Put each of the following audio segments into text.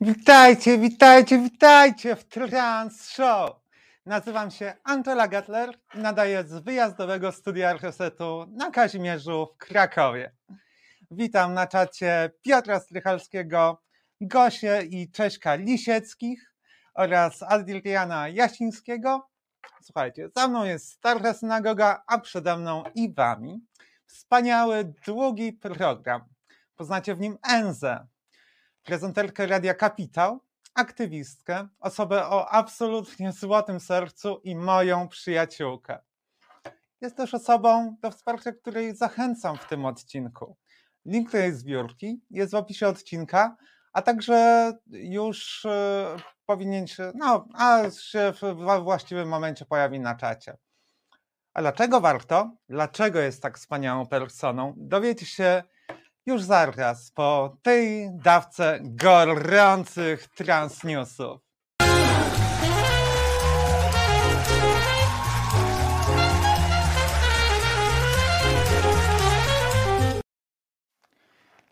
Witajcie, witajcie, witajcie w Trans Show. Nazywam się Angela Gettler nadaję z wyjazdowego studia RSET-u na Kazimierzu w Krakowie. Witam na czacie Piotra Strychalskiego, Gosię i Cześka Lisieckich oraz Adriana Jasińskiego. Słuchajcie, za mną jest Stara Synagoga, a przede mną i wami wspaniały, długi program. Poznacie w nim Enzę, prezenterkę Radia Kapitał, aktywistkę, osobę o absolutnie złotym sercu i moją przyjaciółkę. Jest też osobą, do wsparcia której zachęcam w tym odcinku. Link jej zbiórki jest w opisie odcinka, a także już e, powinien się, no, a się w właściwym momencie pojawi na czacie. A dlaczego warto? Dlaczego jest tak wspaniałą personą? Dowiecie się już zaraz po tej dawce gorących transnewsów.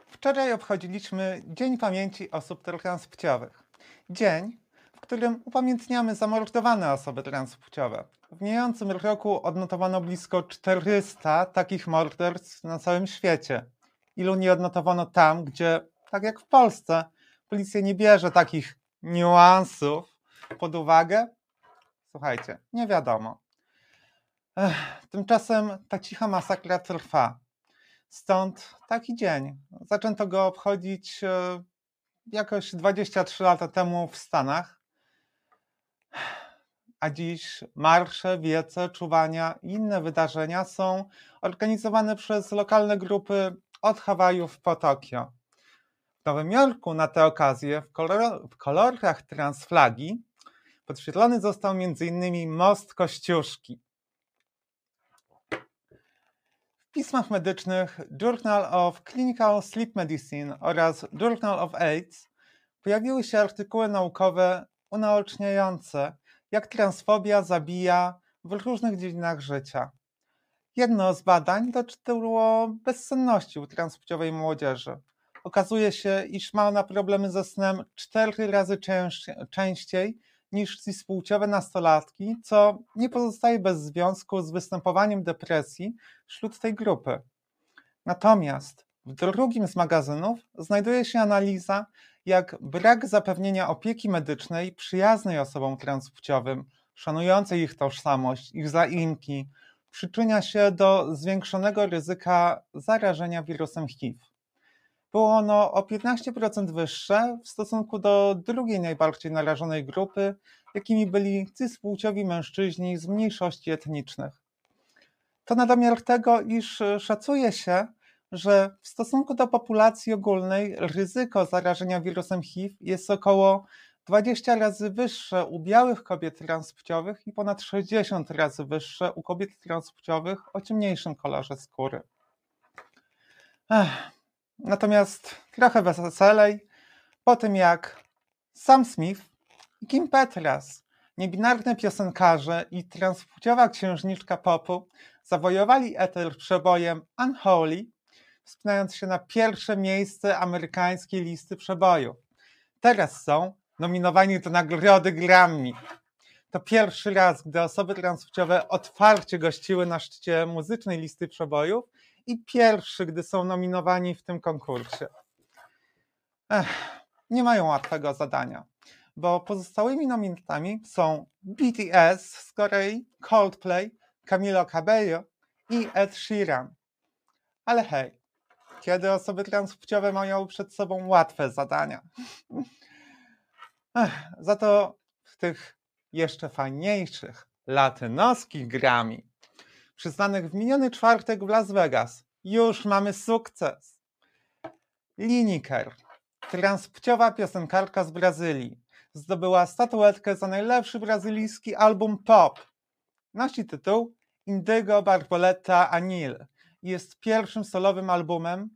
Wczoraj obchodziliśmy Dzień Pamięci Osób Transpłciowych. Dzień, w którym upamiętniamy zamordowane osoby transpłciowe. W mijającym roku odnotowano blisko 400 takich morderstw na całym świecie ilu nie odnotowano tam, gdzie, tak jak w Polsce, policja nie bierze takich niuansów pod uwagę? Słuchajcie, nie wiadomo. Ech, tymczasem ta cicha masakra trwa. Stąd taki dzień. Zaczęto go obchodzić e, jakoś 23 lata temu w Stanach. A dziś marsze, wiece, czuwania i inne wydarzenia są organizowane przez lokalne grupy od Hawajów po Tokio. W Nowym Jorku na tę okazję w, kolor w kolorach transflagi podświetlony został m.in. most Kościuszki. W pismach medycznych Journal of Clinical Sleep Medicine oraz Journal of AIDS pojawiły się artykuły naukowe unaoczniające, jak transfobia zabija w różnych dziedzinach życia. Jedno z badań dotyczyło bezsenności u transpłciowej młodzieży. Okazuje się, iż ma ona problemy ze snem cztery razy częściej niż cispłciowe nastolatki, co nie pozostaje bez związku z występowaniem depresji wśród tej grupy. Natomiast w drugim z magazynów znajduje się analiza, jak brak zapewnienia opieki medycznej przyjaznej osobom transpłciowym, szanującej ich tożsamość, ich zaimki, przyczynia się do zwiększonego ryzyka zarażenia wirusem HIV. Było ono o 15% wyższe w stosunku do drugiej najbardziej narażonej grupy, jakimi byli cispłciowi mężczyźni z mniejszości etnicznych. To na domiar tego, iż szacuje się, że w stosunku do populacji ogólnej ryzyko zarażenia wirusem HIV jest około 20 razy wyższe u białych kobiet transpłciowych i ponad 60 razy wyższe u kobiet transpłciowych o ciemniejszym kolorze skóry. Ech. Natomiast trochę weselej, po tym jak Sam Smith i Kim Petras, niebinarne piosenkarze i transpłciowa księżniczka popu zawojowali eter przebojem Unholy, wspinając się na pierwsze miejsce amerykańskiej listy przebojów. Teraz są nominowani do nagrody Grammy. To pierwszy raz, gdy osoby transpłciowe otwarcie gościły na szczycie muzycznej listy przebojów i pierwszy, gdy są nominowani w tym konkursie. Ech, nie mają łatwego zadania, bo pozostałymi nominatami są BTS z Korei, Coldplay, Camilo Cabello i Ed Sheeran. Ale hej, kiedy osoby transpłciowe mają przed sobą łatwe zadania? Ech, za to w tych jeszcze fajniejszych latynoskich grami, przyznanych w miniony czwartek w Las Vegas, już mamy sukces. Lineker, transpłciowa piosenkarka z Brazylii, zdobyła statuetkę za najlepszy brazylijski album pop. Nosi tytuł Indigo Barboletta Anil jest pierwszym solowym albumem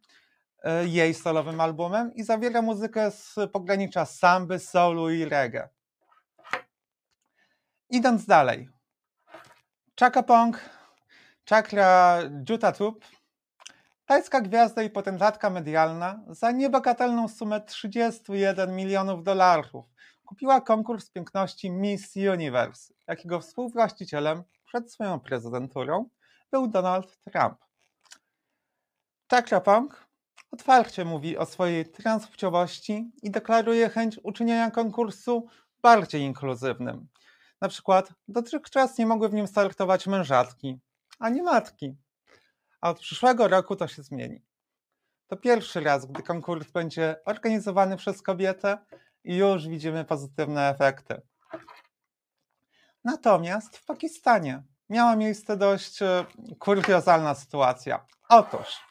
jej solowym albumem i zawiera muzykę z pogranicza samby, soulu i reggae. Idąc dalej. Chaka Pong, Chakra Juta Tube, Tajska gwiazda i potentatka medialna za niebagatelną sumę 31 milionów dolarów kupiła konkurs piękności Miss Universe, jakiego współwłaścicielem przed swoją prezydenturą był Donald Trump. Chakra Punk otwarcie mówi o swojej transpłciowości i deklaruje chęć uczynienia konkursu bardziej inkluzywnym. Na przykład dotychczas nie mogły w nim startować mężatki, ani matki. A od przyszłego roku to się zmieni. To pierwszy raz, gdy konkurs będzie organizowany przez kobietę i już widzimy pozytywne efekty. Natomiast w Pakistanie miała miejsce dość e, kuriozalna sytuacja. Otóż,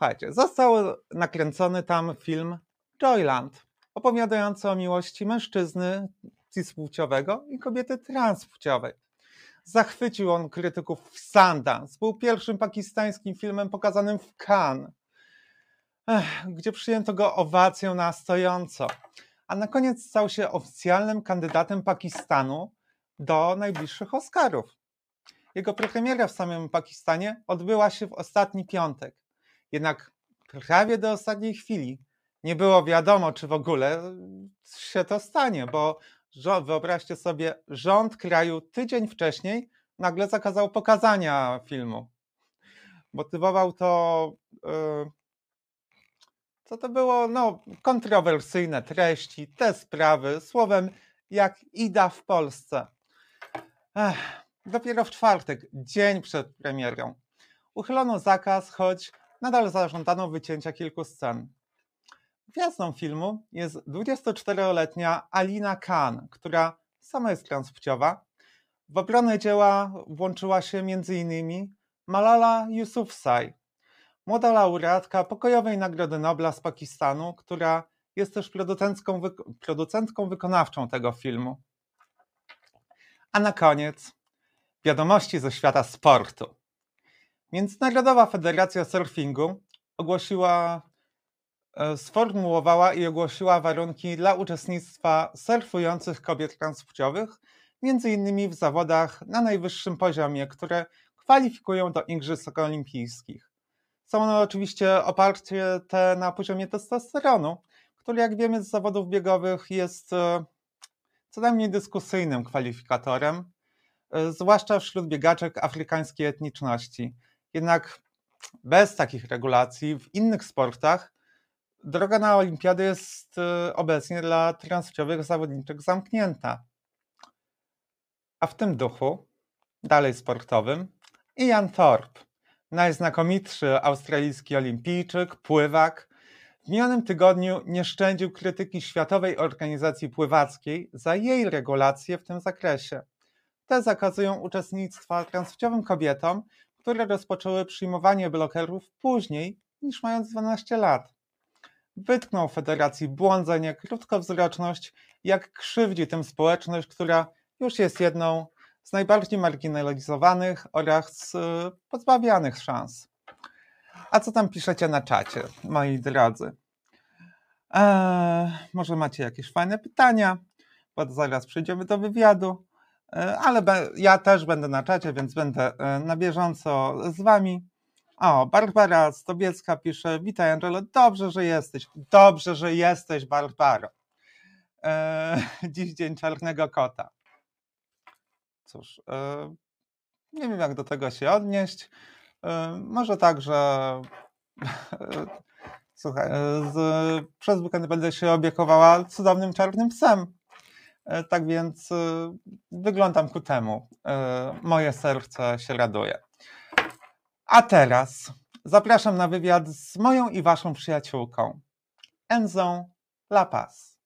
słuchajcie, został nakręcony tam film Joyland, opowiadający o miłości mężczyzny cispłciowego i kobiety transpłciowej. Zachwycił on krytyków w Sundance. Był pierwszym pakistańskim filmem pokazanym w Cannes, gdzie przyjęto go owacją na stojąco. A na koniec stał się oficjalnym kandydatem Pakistanu do najbliższych Oscarów. Jego premiera w samym Pakistanie odbyła się w ostatni piątek. Jednak prawie do ostatniej chwili nie było wiadomo, czy w ogóle się to stanie, bo wyobraźcie sobie, rząd kraju tydzień wcześniej nagle zakazał pokazania filmu. Motywował to, y, co to było, no, kontrowersyjne treści, te sprawy, słowem, jak Ida w Polsce. Ech, dopiero w czwartek, dzień przed premierą, uchylono zakaz, choć nadal zażądano wycięcia kilku scen. Gwiazdą filmu jest 24-letnia Alina Khan, która sama jest transpłciowa. W obronę dzieła włączyła się m.in. Malala Yousafzai, młoda laureatka pokojowej Nagrody Nobla z Pakistanu, która jest też producentką, producentką wykonawczą tego filmu. A na koniec wiadomości ze świata sportu. Międzynarodowa Federacja Surfingu ogłosiła E, sformułowała i ogłosiła warunki dla uczestnictwa surfujących kobiet transpłciowych, innymi w zawodach na najwyższym poziomie, które kwalifikują do Igrzysk Olimpijskich. Są one oczywiście oparcie te na poziomie testosteronu, który jak wiemy z zawodów biegowych jest e, co najmniej dyskusyjnym kwalifikatorem, e, zwłaszcza wśród biegaczek afrykańskiej etniczności. Jednak bez takich regulacji w innych sportach droga na olimpiady jest y, obecnie dla transpłciowych zawodniczek zamknięta. A w tym duchu, dalej sportowym, Ian Thorpe, najznakomitszy australijski olimpijczyk, pływak, w minionym tygodniu nie szczędził krytyki Światowej Organizacji Pływackiej za jej regulacje w tym zakresie. Te zakazują uczestnictwa transpłciowym kobietom, które rozpoczęły przyjmowanie blokerów później niż mając 12 lat wytknął Federacji błądzenie, krótkowzroczność, jak krzywdzi tym społeczność, która już jest jedną z najbardziej marginalizowanych oraz y, pozbawianych szans. A co tam piszecie na czacie, moi drodzy? Eee, może macie jakieś fajne pytania, bo zaraz przejdziemy do wywiadu, ale ja też będę na czacie, więc będę e, na bieżąco z wami. O, Barbara Stobiecka pisze, witaj Angelo, dobrze, że jesteś, dobrze, że jesteś Barbaro. E, dziś dzień czarnego kota. Cóż, e, nie wiem jak do tego się odnieść. E, może tak, że słuchaj, z, przez weekend będę się obiekowała cudownym czarnym psem. E, tak więc e, wyglądam ku temu. E, moje serce się raduje. A teraz zapraszam na wywiad z moją i waszą przyjaciółką, Enzą La Paz.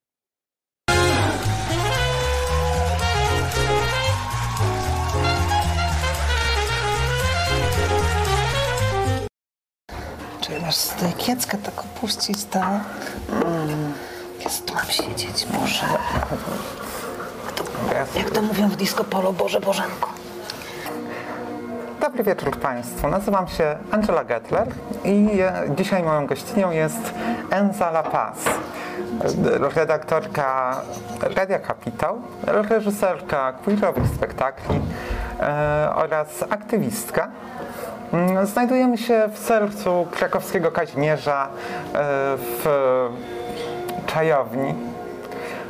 Czy masz tutaj kieckę tak opuścić, tak? Mm. Jest, tu mam siedzieć, Boże. Jak to, mówią w disco polo, Boże Bożenko. Dobry wieczór Państwu. Nazywam się Angela Gettler i dzisiaj moją gościnią jest Enza La Paz, redaktorka Radia Kapitał, reżyserka queerowych spektakli e, oraz aktywistka. Mm, Znajdujemy się w sercu krakowskiego Kazimierza, e, w czajowni,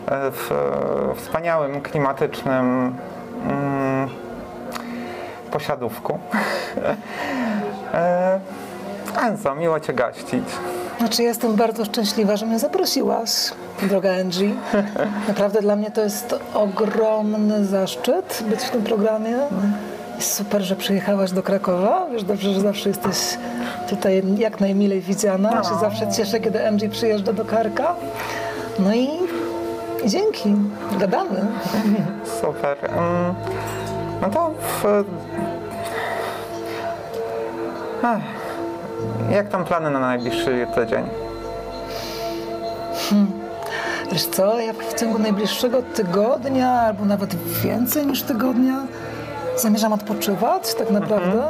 w e, wspaniałym, klimatycznym mm, posiadówku. E, Enzo, miło Cię gaścić. Znaczy, jestem bardzo szczęśliwa, że mnie zaprosiłaś, droga Angie. Naprawdę dla mnie to jest ogromny zaszczyt być w tym programie. Super, że przyjechałaś do Krakowa. Wiesz dobrze, że zawsze jesteś tutaj jak najmilej widziana. Ja się zawsze cieszę, kiedy Angie przyjeżdża do Karka. No i dzięki. Gadamy. Super. Mm, No to w... Jak tam plany na najbliższy tydzień? Wiesz co, ja w ciągu najbliższego tygodnia, albo nawet więcej niż tygodnia, zamierzam odpoczywać tak naprawdę.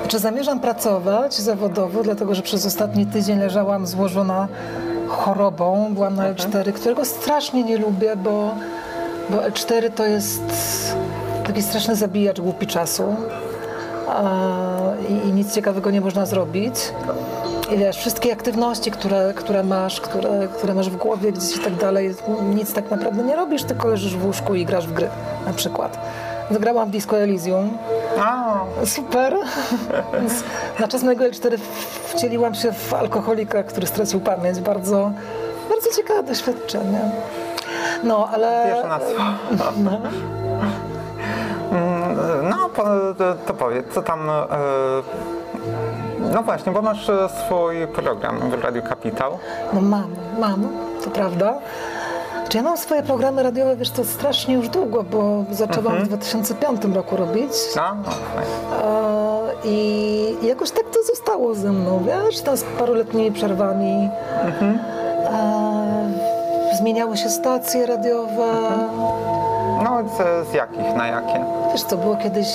Znaczy zamierzam pracować zawodowo, dlatego że przez ostatni tydzień leżałam złożona chorobą, byłam na L4, którego strasznie nie lubię, bo, bo L4 to jest taki straszny zabijacz głupi czasu. I, I nic ciekawego nie można zrobić. I wiesz, wszystkie aktywności, które, które masz, które, które masz w głowie gdzieś i tak dalej, nic tak naprawdę nie robisz, tylko leżysz w łóżku i grasz w gry na przykład. Zagrałam w Disco Elysium. A, Super. Na czas mojego L4 wcieliłam się w alkoholika, który stracił pamięć. Bardzo, bardzo ciekawe doświadczenie. No, ale... Pierwsze na No. Mm, No, to, powiedz, co tam... e, No właśnie, bo masz swój program w Radiu Kapitał. No mam, mam, to prawda. Czy ja mam swoje programy radiowe, wiesz, to strasznie już długo, bo zaczęłam w 2005 roku robić. No, no. E, I jakoś tak to zostało ze mną, wiesz, tam z paruletnimi przerwami. E, zmieniały się stacje radiowe. No, z, z jakich na jakie? Wiesz co, było kiedyś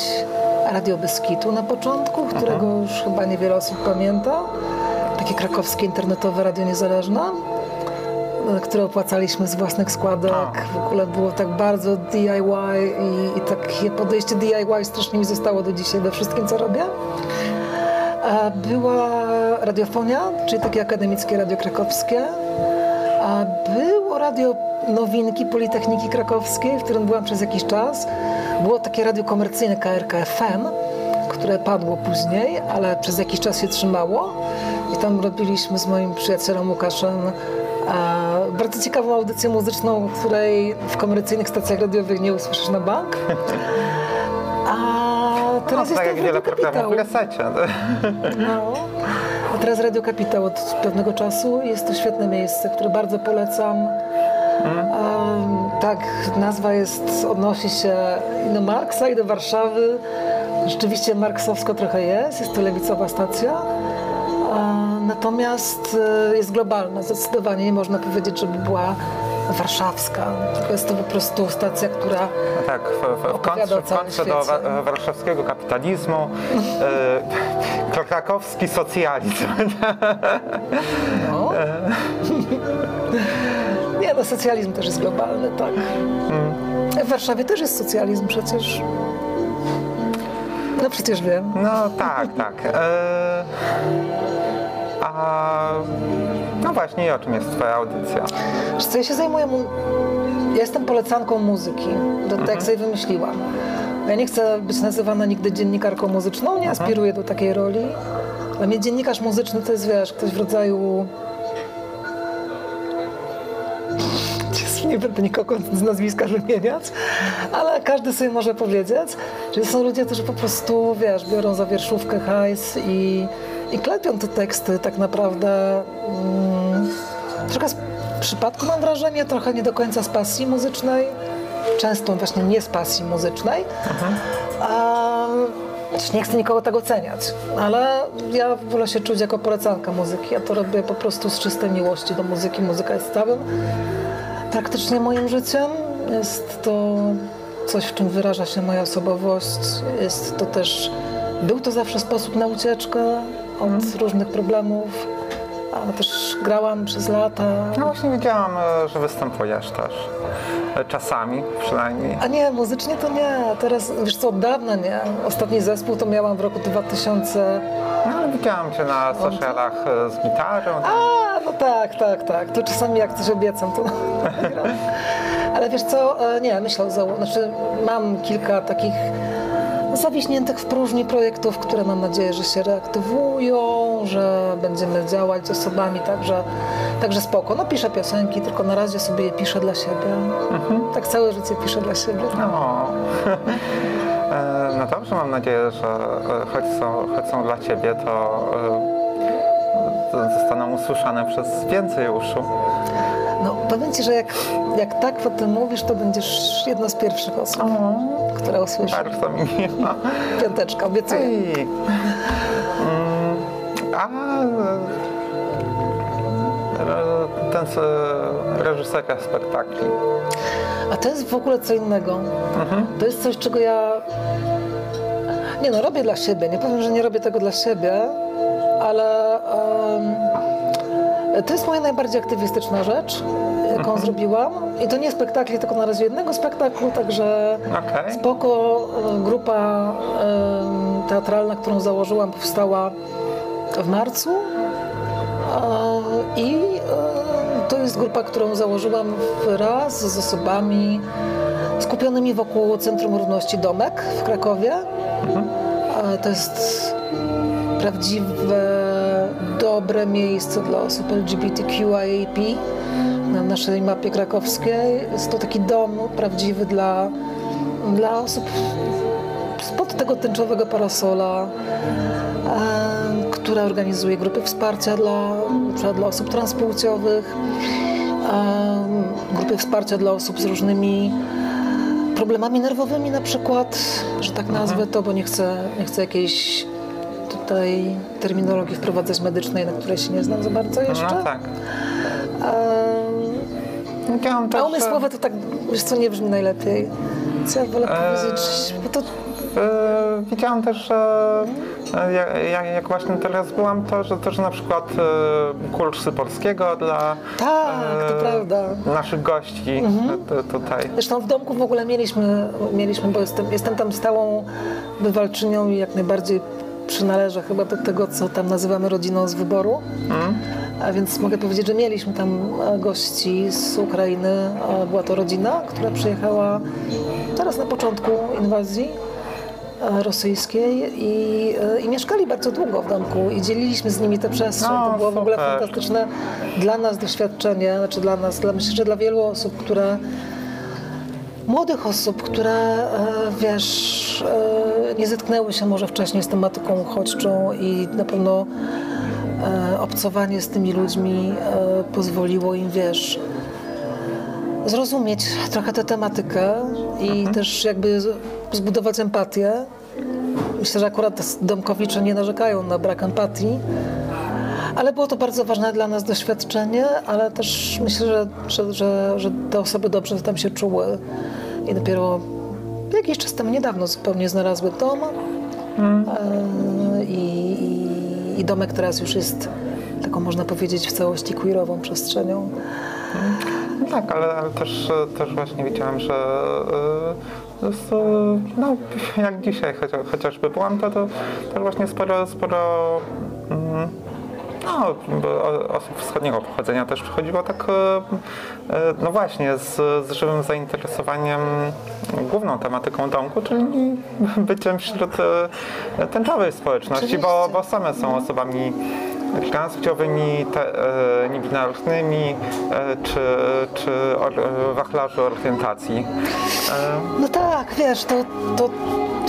Radio Beskitu na początku, którego już chyba niewiele osób pamięta. Takie krakowskie internetowe radio niezależne, które opłacaliśmy z własnych składek. W ogóle było tak bardzo DIY i, i takie podejście DIY strasznie mi zostało do dzisiaj we wszystkim, co robię. A Była radiofonia, czyli takie akademickie radio krakowskie. A było radio Nowinki Politechniki Krakowskiej, w którym byłam przez jakiś czas. Było takie radio komercyjne KRK FM, które padło później, ale przez jakiś czas się trzymało. I tam robiliśmy z moim przyjacielem Łukaszem e, bardzo ciekawą audycję muzyczną, której w komercyjnych stacjach radiowych nie usłyszysz na bank. A No, teraz tak jestem jak wiele Radio programów resecie. No. A teraz Radio Kapitał od pewnego czasu. Jest to świetne miejsce, które bardzo polecam. Em, tak, nazwa jest, odnosi się i do Marksa, i do Warszawy. Rzeczywiście marksowsko trochę jest, jest to lewicowa stacja. E, Natomiast e, jest globalna, zdecydowanie nie można powiedzieć, żeby była warszawska. Tylko jest to po prostu stacja, która No tak, w, w, kontrze, w kontrze do wa- warszawskiego kapitalizmu, e, krakowski socjalizm. No. Nie, no socjalizm też jest globalny, tak. W Warszawie też jest socjalizm przecież. No przecież wiem. No tak, tak. E, a no właśnie, i o czym jest twoja audycja? Wiesz co, ja się zajmuję... Mu... Ja jestem polecanką muzyki. To tak jak sobie wymyśliłam. Ja nie chcę być nazywana nigdy dziennikarką muzyczną, nie aspiruję do takiej roli. Dla mnie dziennikarz muzyczny to jest, wiesz, ktoś w rodzaju... Nie będę nikogo z nazwiska wymieniać, ale każdy sobie może powiedzieć, że są ludzie, którzy po prostu, wiesz, biorą za wierszówkę hajs i, i klepią te teksty tak naprawdę mm, trochę z przypadku mam wrażenie, trochę nie do końca z pasji muzycznej, często właśnie nie z pasji muzycznej. A, też nie chcę nikogo tego oceniać, ale ja wolę się czuć jako polecanka muzyki. Ja to robię po prostu z czystej miłości do muzyki. Muzyka jest całym praktycznie moim życiem. Jest to coś, w czym wyraża się moja osobowość. Jest to też, był to zawsze sposób na ucieczkę od różnych problemów. ale też grałam przez lata. No właśnie widziałam, e, że występujesz też. E, Czasami przynajmniej. A nie, muzycznie to nie. Teraz, wiesz co, od dawna nie. Ostatni zespół to miałam w roku 2000. No ale widziałam cię na socialach e, z gitarą. A, no tak, tak, tak. To czasami jak coś obiecam, to. Ale wiesz co, nie, myślę Znaczy, mam kilka takich zawiśniętych w próżni projektów, które mam nadzieję, że się reaktywują, że będziemy działać z osobami, także, także spoko. No piszę piosenki, tylko na razie sobie je piszę dla siebie. Tak całe życie piszę dla siebie. No. E, no dobrze, mam nadzieję, że e, choć są, choć są dla ciebie, to e, to zostaną usłyszane przez więcej uszu. No powiem Ci, że jak, jak tak o tym mówisz, to będziesz jedna z pierwszych osób, która usłyszy. Bardzo mi miło. Piąteczka, obiecuję. I, mm, a ten reżyserka spektakli. A to jest w ogóle co innego. To jest coś, czego ja. Nie no, robię dla siebie. Nie powiem, że nie robię tego dla siebie, ale em, to jest moja najbardziej aktywistyczna rzecz, jaką zrobiłam. I to nie spektakli, tylko na razie jednego spektaklu, także Okej. spoko. e, Grupa em, teatralna, którą założyłam, powstała w marcu. E, I e, to jest grupa, którą założyłam wraz z osobami skupionymi wokół Centrum Równości Domek w Krakowie. E, To jest prawdziwe, dobre miejsce dla osób LGBTQIAP na naszej mapie krakowskiej. Jest to taki dom prawdziwy dla, dla osób spod tego tęczowego parasola, e, która organizuje grupy wsparcia dla, dla osób transpłciowych, e, grupy wsparcia dla osób z różnymi problemami nerwowymi na przykład, że tak nazwę to, bo nie chcę, nie chcę jakiejś tutaj terminologii wprowadzać medycznej, na której się nie znam za bardzo jeszcze. No tak. E, Widziałam też, a umysłowe to tak, wiesz co, nie brzmi najlepiej. Co ja wolę Eee, powiedzieć, bo to E, Widziałam też, że e, jak, jak, właśnie teraz byłam, to że też na przykład e, kursy polskiego dla Tak. Mhm. naszych gości e, tutaj. Zresztą w domku w ogóle mieliśmy, mieliśmy bo jestem, jestem tam stałą bywalczynią i jak najbardziej przynależę chyba do tego, co tam nazywamy rodziną z wyboru. A więc mogę powiedzieć, że mieliśmy tam e, gości z Ukrainy. Była to rodzina, która przyjechała teraz na początku inwazji e, rosyjskiej i, e, i mieszkali bardzo długo w domku i dzieliliśmy z nimi tę przestrzeń. No, to było w ogóle super. fantastyczne dla nas doświadczenie, znaczy dla nas, dla, myślę, że dla wielu osób, które młodych osób, które e, wiesz, e, nie zetknęły się może wcześniej z tematyką uchodźczą i na pewno e, obcowanie z tymi ludźmi pozwoliło im, wiesz, zrozumieć trochę tę tematykę i też jakby zbudować empatię. Myślę, że akurat domkowicze nie narzekają na brak empatii, ale było to bardzo ważne dla nas doświadczenie, ale też myślę, że, że, że, że te osoby dobrze tam się czuły. I dopiero jakiś czas temu, niedawno zupełnie znalazły dom e, i, i, i domek teraz już jest taką można powiedzieć w całości queerową przestrzenią. No tak, ale, ale też, też właśnie widziałam, że e, e, no, jak dzisiaj chociaż, chociażby byłam, to, to też właśnie sporo, sporo mm, no, osób wschodniego pochodzenia też przychodziło tak, e, e, no właśnie, z, z żywym zainteresowaniem główną tematyką domku, czyli byciem wśród e, tęczowej społeczności, bo, bo same są osobami transpłciowymi, te, e, niebinarnymi, e, czy, czy or, e, wachlarzy orientacji. E, No tak, wiesz, to, to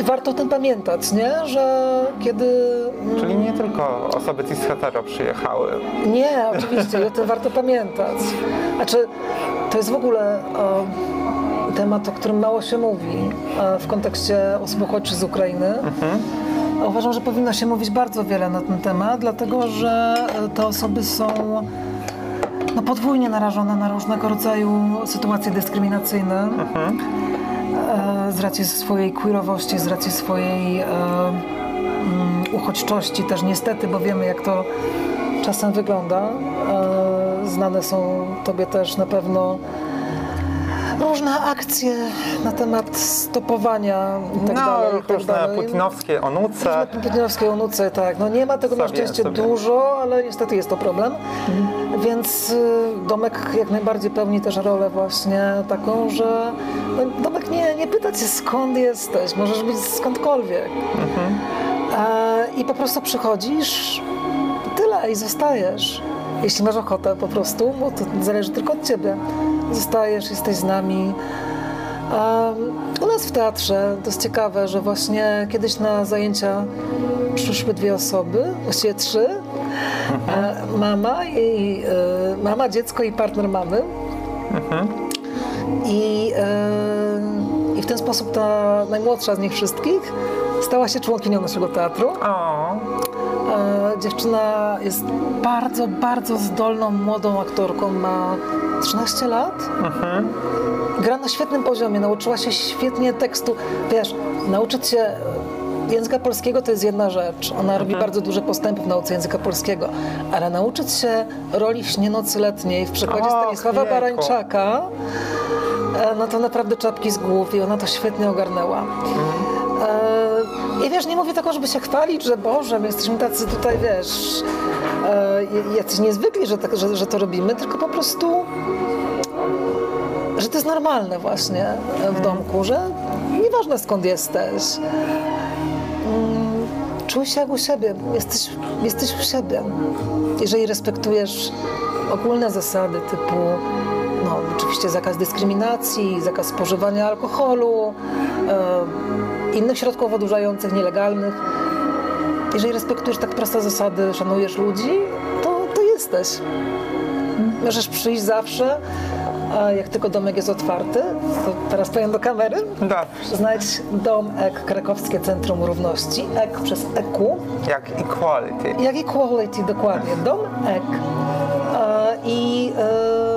warto o tym pamiętać, nie? Że kiedy... mm, czyli nie tylko osoby cis hetero przyjechały. Nie, oczywiście, o tym warto pamiętać. Znaczy, to jest w ogóle e, temat, o którym mało się mówi e, w kontekście osób uchodźczych z Ukrainy. A Uważam, że powinno się mówić bardzo wiele na ten temat, dlatego że e, te osoby są no, podwójnie narażone na różnego rodzaju sytuacje dyskryminacyjne e, z racji swojej queerowości, z racji swojej e, mm, uchodźczości też niestety, bo wiemy jak to czasem wygląda. Znane są Tobie też na pewno różne akcje na temat stopowania i tak no, dalej. i tak różne dalej. putinowskie onuce. Różne putinowskie onuce, tak. No nie ma tego na Sobie- szczęście sobie. dużo, ale niestety jest to problem. Więc y, domek jak najbardziej pełni też rolę właśnie taką, że no, domek nie, nie pyta cię skąd jesteś, możesz być skądkolwiek. E, I po prostu przychodzisz, tyle i zostajesz. Jeśli masz ochotę po prostu, bo to zależy tylko od ciebie. Zostajesz, jesteś z nami. Um, u nas w teatrze to jest ciekawe, że właśnie kiedyś na zajęcia przyszły dwie osoby, właściwie trzy. E, mama, i, e, mama, dziecko i partner mamy. I, e, I w ten sposób ta najmłodsza z nich wszystkich stała się członkinią naszego teatru. O, dziewczyna jest bardzo, bardzo zdolną, młodą aktorką, ma 13 lat. Gra na świetnym poziomie, nauczyła się świetnie tekstu. Wiesz, nauczyć się języka polskiego to jest jedna rzecz. Ona robi bardzo duże postępy w nauce języka polskiego, ale nauczyć się roli w Śnie Nocy Letniej w przekładzie Och, Stanisława jejku. Barańczaka, e, no to naprawdę czapki z głów i ona to świetnie ogarnęła. E, I wiesz, nie mówię tego, żeby się chwalić, że Boże, my jesteśmy tacy tutaj, wiesz, e, jacyś niezwykli, że, tak, że, że to robimy, tylko po prostu, że to jest normalne właśnie w domku, że nieważne skąd jesteś, mm, czuj się jak u siebie, jesteś, jesteś u siebie. Jeżeli respektujesz ogólne zasady typu no, oczywiście zakaz dyskryminacji, zakaz spożywania alkoholu, e, innych środków odurzających, nielegalnych. Jeżeli respektujesz tak proste zasady, szanujesz ludzi, to, to jesteś. Możesz przyjść zawsze, a jak tylko domek jest otwarty, to teraz powiem do kamery, dobrze. znajdź dom EK, Krakowskie Centrum Równości, EK przez EQ, Jak equality. jak equality, dokładnie. Dom EK. I, e,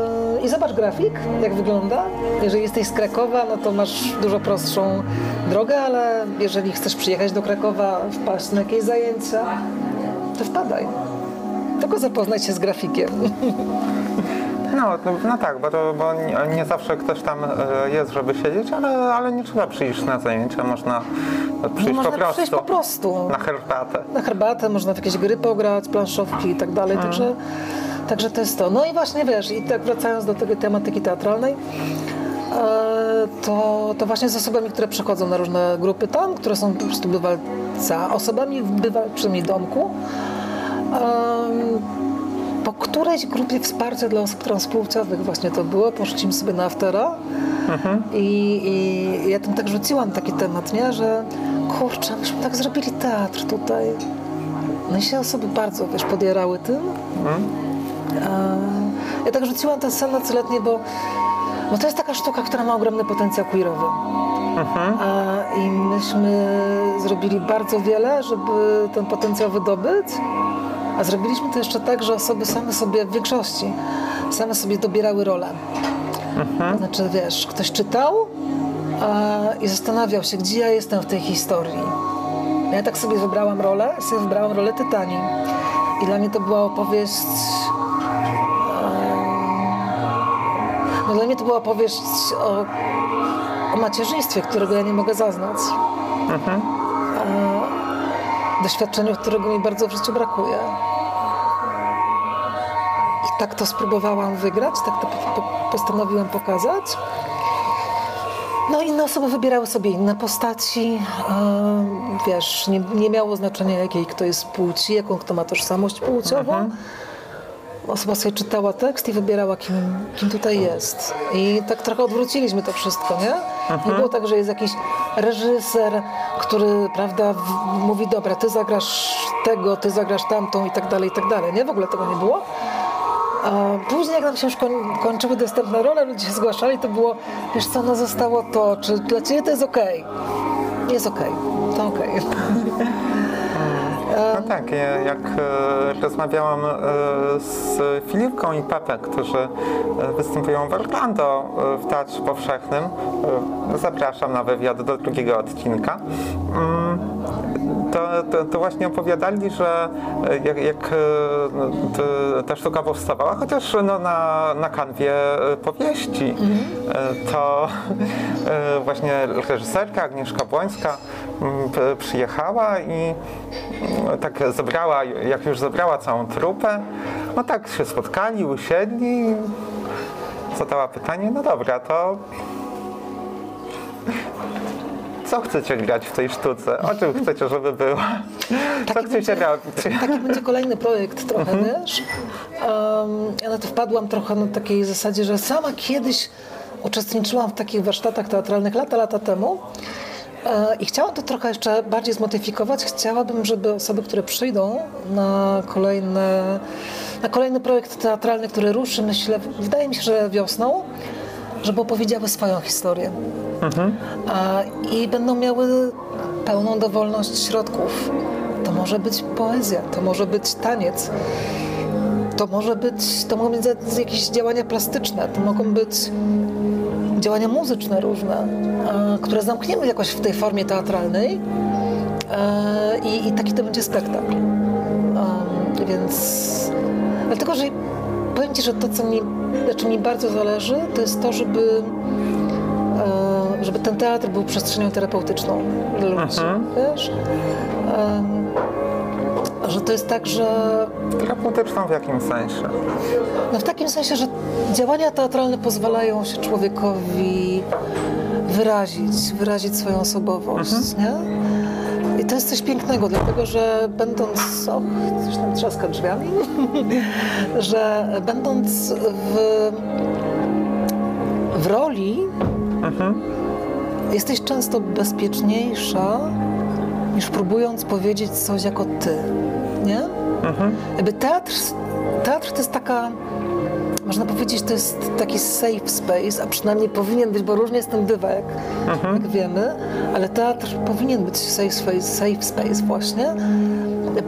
I zobacz grafik, jak wygląda. Jeżeli jesteś z Krakowa, no to masz dużo prostszą drogę, ale jeżeli chcesz przyjechać do Krakowa, wpaść na jakieś zajęcia, to wpadaj. Tylko zapoznaj się z grafikiem. No, no, tak, bo, to, bo nie, zawsze ktoś tam e, jest, żeby siedzieć, ale, ale nie trzeba przyjść na zajęcia, można przyjść po prostu przyjść po prostu. na herbatę. na herbatę, można w jakieś gry pograć, planszówki i tak dalej, także, także to jest to. No i właśnie wiesz, i tak wracając do tej tematyki teatralnej, e, to, to właśnie z osobami, które przychodzą na różne grupy tam, które są po prostu bywalca, osobami w bywalczymi domku, po którejś grupie wsparcia dla osób transpłciowych właśnie to było, poszliśmy sobie na aftera i, i ja tam tak rzuciłam taki temat, nie, że kurczę, myśmy tak zrobili teatr tutaj. No i się osoby bardzo, wiesz, podjerały tym. E, ja tak rzuciłam ten sen nocoletnie, bo, bo to jest taka sztuka, która ma ogromny potencjał queerowy. E, I myśmy zrobili bardzo wiele, żeby ten potencjał wydobyć. A zrobiliśmy to jeszcze tak, że osoby same sobie w większości same sobie dobierały rolę. To znaczy, wiesz, ktoś czytał i zastanawiał się, gdzie ja jestem w tej historii. Ja tak sobie wybrałam rolę, sobie wybrałam rolę Tytanii. I dla mnie to była opowieść. No dla mnie to była opowieść o, o macierzyństwie, którego ja nie mogę zaznać. E, doświadczeniu, którego mi bardzo w życiu brakuje. I tak to spróbowałam wygrać, tak to po- po- postanowiłam pokazać. No inne osoby wybierały sobie inne postaci. Wiesz, nie, nie miało znaczenia jakiej kto jest płci, jaką kto ma tożsamość płciową. Osoba sobie czytała tekst i wybierała, kim, kim tutaj jest. I tak trochę odwróciliśmy to wszystko, nie? Nie było tak, że jest jakiś reżyser, który, prawda, w- mówi, dobra, ty zagrasz tego, ty zagrasz tamtą i tak dalej, i tak dalej. Nie, w ogóle tego nie było. A później, jak nam się już koń, kończyły dostępne role, ludzie się zgłaszali, to było, wiesz co, no zostało to, czy dla ciebie to jest okej? Jest okej, to okej. No tak, ja- jak e, rozmawiałam e, z Filipką i Pepę, którzy e, występują w Orlando w Teatrze Powszechnym, zapraszam na wywiad do drugiego odcinka, mm, to, to, to właśnie opowiadali, że e, jak, jak e, no, ta sztuka powstawała, chociaż no, na, na kanwie e, powieści, e, to właśnie reżyserka Agnieszka Błońska przyjechała i mm, tak zebrała, jak już zebrała całą trupę, no tak się spotkali, usiedli zadała pytanie, no dobra, to co chcecie grać w tej sztuce? O czym chcecie, żeby było? Co Taki chcecie będzie- robić? Taki będzie kolejny projekt trochę, wiesz? Um, ja na to wpadłam trochę na takiej zasadzie, że sama kiedyś uczestniczyłam w takich warsztatach teatralnych lata, lata temu e, i chciałam to trochę jeszcze bardziej zmodyfikować. Chciałabym, żeby osoby, które przyjdą na kolejne, na kolejny projekt teatralny, który ruszy, myślę, wydaje mi się, że wiosną, żeby opowiedziały swoją historię. A, I będą miały pełną dowolność środków. To może być poezja, to może być taniec, to może być, to mogą być jakieś działania plastyczne, to mogą być działania muzyczne różne, które zamkniemy jakoś w tej formie teatralnej i, i taki to będzie spektakl. Więc dlatego, że powiem Ci, że to, co mi, na czym mi bardzo zależy, to jest to, żeby e, żeby ten teatr był przestrzenią terapeutyczną dla ludzi, wiesz? Em, że to jest tak, że Terapeutyczną w jakim sensie? no w takim sensie, że działania teatralne pozwalają się człowiekowi wyrazić, wyrazić swoją osobowość, nie? Jest coś pięknego, dlatego że będąc, o, coś tam trzaska drzwiami, że będąc w, w roli jesteś często bezpieczniejsza niż próbując powiedzieć coś jako ty, nie? Jakby teatr, teatr to jest taka, można powiedzieć, to jest taki safe space, a przynajmniej powinien być, bo różnie z tym bywa, jak, jak wiemy, ale teatr powinien być safe space, safe space właśnie,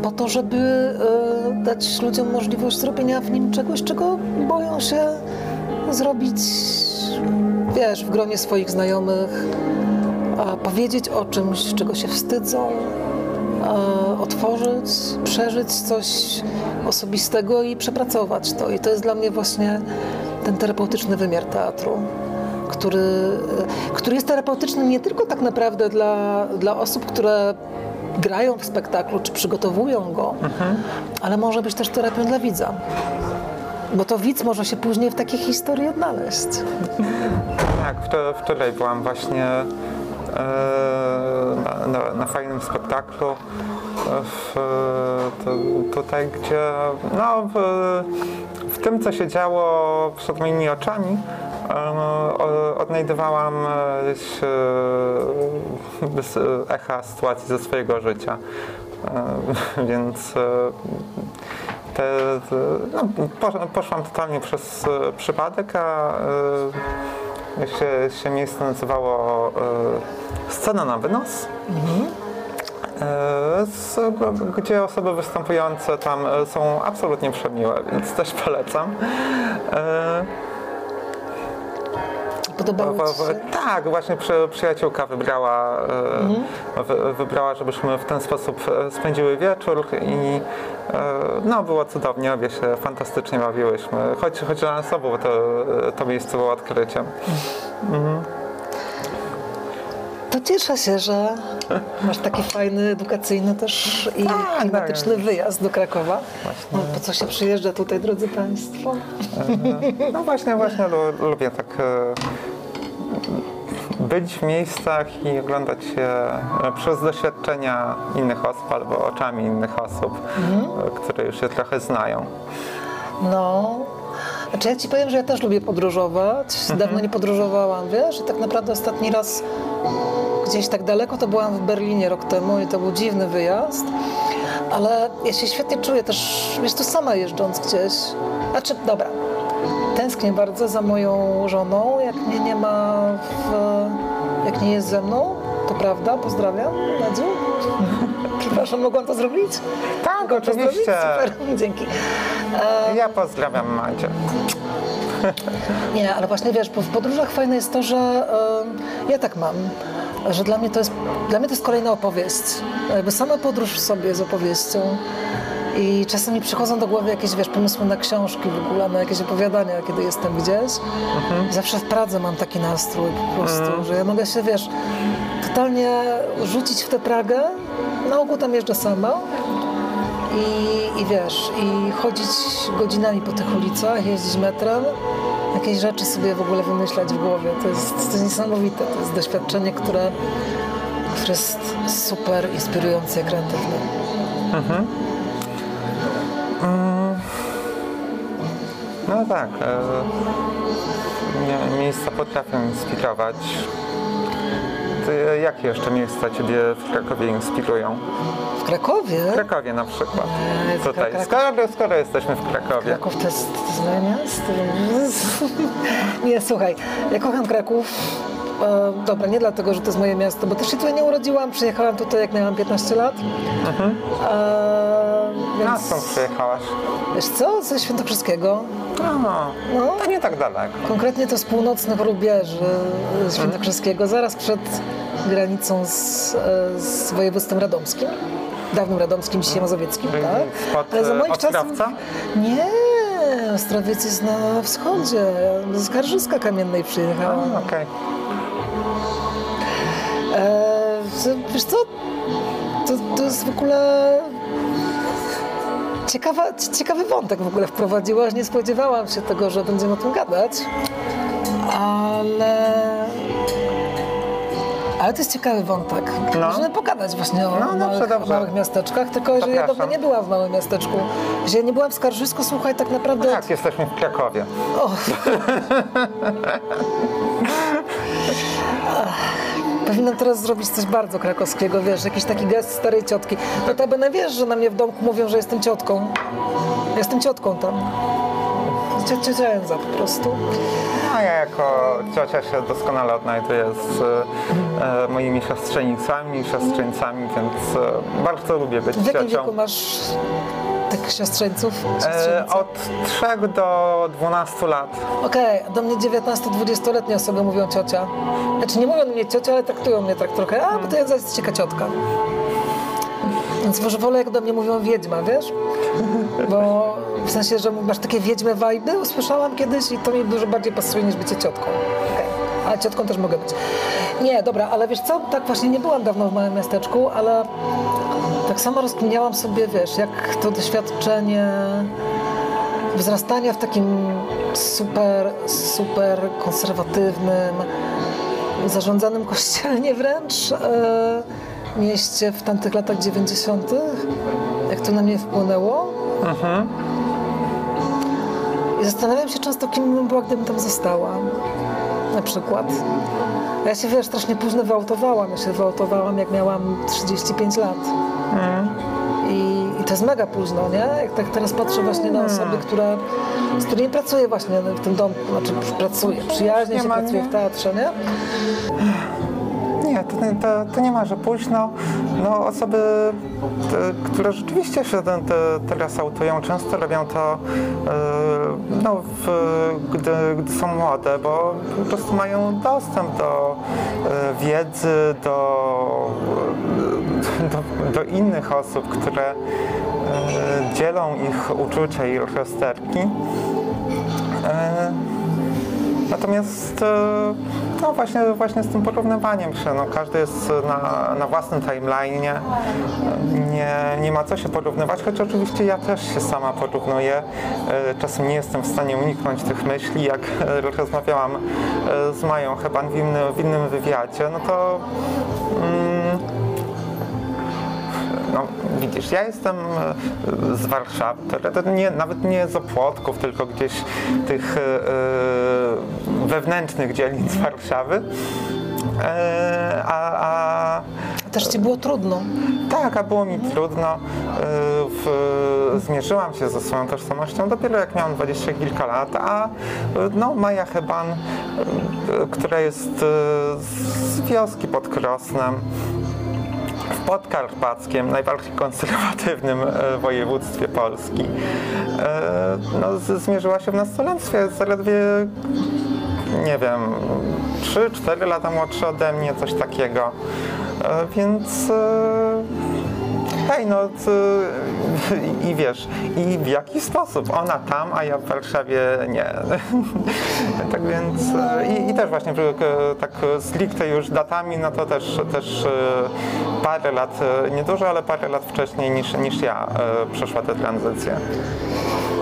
po to, żeby e, dać ludziom możliwość zrobienia w nim czegoś, czego boją się zrobić, wiesz, w gronie swoich znajomych, a powiedzieć o czymś, czego się wstydzą, otworzyć, przeżyć coś osobistego i przepracować to. I to jest dla mnie właśnie ten terapeutyczny wymiar teatru, który, który jest terapeutyczny nie tylko tak naprawdę dla, dla osób, które grają w spektaklu czy przygotowują go, ale może być też terapią dla widza. Bo to widz może się później w takiej historii odnaleźć. Tak, wczoraj, byłam właśnie na, na, na fajnym spektaklu e, w, to, tutaj, gdzie no, w, w tym, co się działo przed moimi oczami, e, odnajdywałam e, echa sytuacji ze swojego życia. E, Więc e, te, no, posz- poszłam totalnie przez e, przypadek, a e, się, miejsce nazywało e, Scena na wynos. E, z, gdzie osoby występujące tam e, są absolutnie przemiłe, więc też polecam. Podobało w- Ci w- się? tak, właśnie przy, przyjaciółka wybrała, e, wy, wybrała, żebyśmy w ten sposób e, spędziły wieczór i e, no, było cudownie, obie się fantastycznie bawiłyśmy. Choć, choć dla nas obu to, to miejsce było odkryciem. To cieszę się, że masz taki fajny, edukacyjny też i klimatyczny wyjazd do Krakowa. No, po co się przyjeżdża tutaj, drodzy Państwo? No właśnie, właśnie lu, lubię tak być w miejscach i oglądać się e, przez doświadczenia innych osób albo oczami innych osób, e, które już się trochę znają. No, znaczy ja Ci powiem, że ja też lubię podróżować. Dawno nie podróżowałam, wiesz? I tak naprawdę ostatni raz gdzieś tak daleko to byłam w Berlinie rok temu i to był dziwny wyjazd. Ale ja się świetnie czuję też, wiesz, tu sama jeżdżąc gdzieś. Znaczy, dobra, tęsknię bardzo za moją żoną, jak mnie nie ma w, jak nie jest ze mną, to prawda, pozdrawiam, Nadziu. Przepraszam, mogłam to zrobić? Tak, Mogłam oczywiście. Super, dzięki. E, Ja pozdrawiam Madzie. nie, ale właśnie wiesz, bo w podróżach fajne jest to, że ja tak mam. że dla mnie to jest, dla mnie to jest kolejna opowieść. Jakby sama podróż w sobie jest opowieścią. I czasem mi przychodzą do głowy jakieś, wiesz, pomysły na książki w ogóle, na jakieś opowiadania, kiedy jestem gdzieś. Zawsze w Pradze mam taki nastrój po prostu, że ja mogę się, wiesz, totalnie rzucić w tę Pragę. Na ogół tam jeżdżę sama. I, I wiesz, i chodzić godzinami po tych ulicach, jeździć metrem, jakieś rzeczy sobie w ogóle wymyślać w głowie. To jest, to jest niesamowite. To jest doświadczenie, które, które jest super inspirujące i kreatywne. No tak. E, mie- miejsca potrafią inspirować. Ty, jakie jeszcze miejsca Ciebie w Krakowie inspirują? W Krakowie? W Krakowie na przykład. Eee, Tutaj. Krak- Skoro, skoro jesteśmy w Krakowie. Kraków to jest, moje miasto. Nie, słuchaj, ja kocham Kraków. E, dobra, nie dlatego, że to jest moje miasto, bo też się tutaj nie urodziłam. Przyjechałam tutaj, jak miałam 15 lat. E, A więc, skąd przyjechałaś? wiesz co, ze Świętokrzyskiego. No, No, to nie tak daleko. konkretnie to z północnych rubieży z Świętokrzyskiego, zaraz przed granicą z, e, z województwem radomskim. Dawnym radomskim, dzisiaj mazowieckim, Czyli tak? spod, Ale za e, moich czasów... Nie, Ostrowiec jest na wschodzie. Z Karżyska Kamiennej przyjechałam. Okej. E, wiesz co, to, to jest w ogóle ciekawa, ciekawy wątek w ogóle wprowadziłaś. Nie spodziewałam się tego, że będziemy o tym gadać, ale... Ale to jest ciekawy wątek. No. Możemy pogadać właśnie o No, dobrze, małych, dobrze. małych miasteczkach, tylko że ja dawno nie byłam w małym miasteczku. Że ja nie byłam w Skarżysku, słuchaj, tak naprawdę... Tak, jesteśmy w Krakowie. O. Powinnam teraz zrobić coś bardzo krakowskiego, wiesz, jakiś taki gest starej ciotki. Notabene wiesz, że na mnie w domku mówią, że jestem ciotką. Jestem ciotką tam. Cio- Ciocia Enza po prostu. A ja jako ciocia się doskonale odnajduję z e, moimi siostrzenicami siostrzeńcami, więc e, bardzo lubię być W jakim ciocią. wieku masz tych siostrzeńców? E, od 3 do 12 lat. Okej, do mnie 19-20-letnie osoby mówią ciocia. Znaczy nie mówią do mnie ciocia, ale traktują mnie tak trochę, a bo to jest cieka ciotka. Więc może wolę jak do mnie mówią wiedźma, wiesz? Bo w sensie, że masz takie wiedźme wajby, usłyszałam kiedyś i to mi dużo bardziej pasuje niż bycie ciotką. Okej. Ale ciotką też mogę być. Nie, dobra, ale wiesz co, tak właśnie nie byłam dawno w małym miasteczku, ale tak samo rozkminiałam sobie, wiesz, jak to doświadczenie wzrastania w takim super, super konserwatywnym, zarządzanym kościelnie wręcz e, mieście w tamtych latach 90., jak to na mnie wpłynęło. I zastanawiam się często, kim bym była, gdybym tam została. Na przykład. Ja się, wiesz, strasznie późno wyautowałam. Ja się wyautowałam, jak miałam 35 lat. I, I to jest mega późno, nie? Jak tak teraz patrzę właśnie na osoby, które, z którymi pracuję właśnie w tym domku, znaczy pracuję, przyjaźnie Nie się nie? w teatrze, nie? To, to, nie ma, że późno. No, osoby, te, które rzeczywiście się te, te, teraz autują, często robią to, e, no, w, gdy, gdy są młode, bo po prostu mają dostęp do e, wiedzy, do, do, do innych osób, które e, dzielą ich uczucia i rozterki. Natomiast e, no właśnie, właśnie z tym porównywaniem się, no każdy jest na, na własnym timeline'ie, nie, nie ma co się porównywać, choć oczywiście ja też się sama porównuję. E, Czasem nie jestem w stanie uniknąć tych myśli, jak e, rozmawiałam z Mają chyba w innym, w innym wywiadzie, no to mm, no, widzisz, ja jestem e, z Warszawy, nie, nawet nie z Opłotków, tylko gdzieś tych e, e, wewnętrznych dzielnic Warszawy. A, a Też ci było trudno. tak, a było mi trudno. W, zmierzyłam się ze swoją tożsamością dopiero jak miałam dwadzieścia kilka lat, a no, Maja Heban, która jest z wioski pod Krosnem, Podkarpackiem, najbardziej konserwatywnym e, województwie Polski. E, No, zmierzyła się w nastolenstwie, zaledwie nie wiem, 3-4 lata młodszy ode mnie, coś takiego. E, Więc hej, no ty- i wiesz, i w jaki sposób? Ona tam, a ja w Warszawie nie. tak więc i, i też właśnie e, tak stricte już datami, no to też, też e, parę lat, e, nie dużo, ale parę lat wcześniej niż, niż ja przeszła tę tranzycję.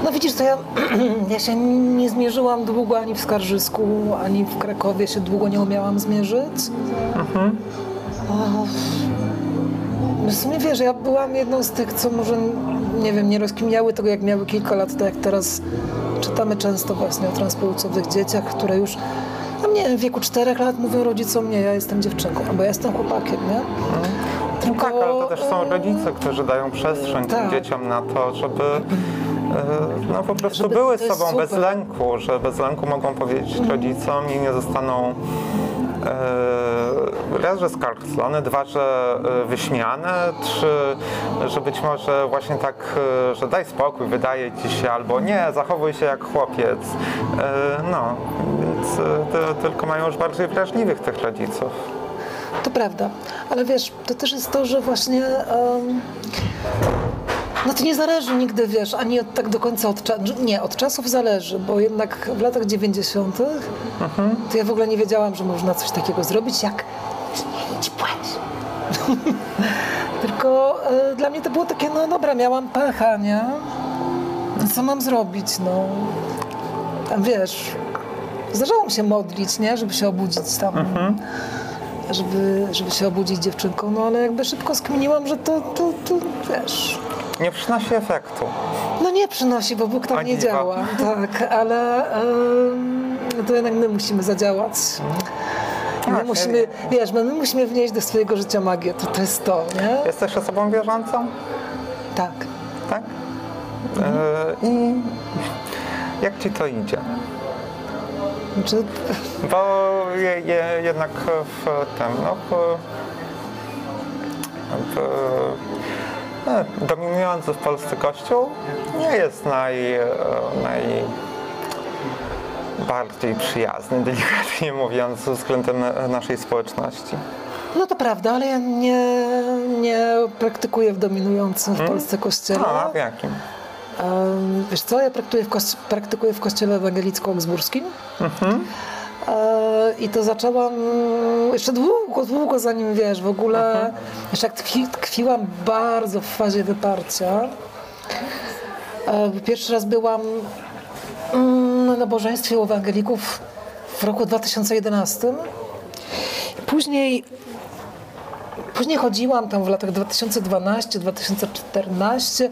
No widzisz, to ja, ja się nie zmierzyłam długo ani w Skarżysku, ani w Krakowie się długo nie umiałam zmierzyć. O, W sumie wiesz, ja byłam jedną z tych, co może, nie wiem, nie rozkminiały tego, jak miały kilka lat, tak jak teraz czytamy często właśnie o transpłciowych dzieciach, które już, no nie wiem, w wieku czterech lat mówią rodzicom, nie, ja jestem dziewczynką, albo ja jestem chłopakiem, nie? No tak, ale to też są e, rodzice, którzy dają przestrzeń tym tak. dzieciom na to, żeby e, no, po prostu Żeby- były sobą bez super. Mhm. lęku, że bez lęku mogą powiedzieć rodzicom i nie zostaną raz, że skarcone, dwa, że e, wyśmiane, trzy, że być może właśnie tak, e, że daj spokój, wydaje ci się, albo nie, zachowuj się jak chłopiec. E, no, więc e, to tylko mają już bardziej wrażliwych tych rodziców. To prawda, ale wiesz, to też jest to, że właśnie em, no to nie zależy nigdy, wiesz, ani od, tak do końca od czasu, nie, od czasów zależy, bo jednak w latach 90. to ja w ogóle nie wiedziałam, że można coś takiego zrobić, jak zmienić płeć. Tylko e, dla mnie to było takie, no dobra, miałam pecha, nie? No co mam zrobić, no? Tam wiesz, zdarzało mi się modlić, nie? Żeby się obudzić tam żeby, żeby się obudzić dziewczynką, no ale jakby szybko skminiłam, że to, to, to wiesz, Nie przynosi efektu. no nie przynosi, bo Bóg tam A nie działa, tak, ale em, to jednak my musimy zadziałać. My Tak, musimy, wiesz, my, my musimy wnieść do swojego życia magię, to, to jest to, nie? Jesteś osobą wierzącą? Tak. Tak? E, I jak ci to idzie? Znaczy, Bo je, je, jednak w tym, no w, w dominujący w Polsce kościół nie jest naj, e, naj bardziej przyjazny, delikatnie mówiąc, względem naszej społeczności. no to prawda, ale ja nie, nie praktykuję w dominującym w Polsce kościele. A w jakim? Wiesz co, ja praktykuję w, kości- praktykuję w kościele ewangelicko-augsburskim. E, I to zaczęłam mm, jeszcze długo, długo zanim wiesz, w ogóle, jeszcze jak tkwi, tkwiłam bardzo w fazie wyparcia. E, Pierwszy raz byłam mm, na nabożeństwie u ewangelików w roku 2011. Później Później chodziłam tam w latach 2012-2014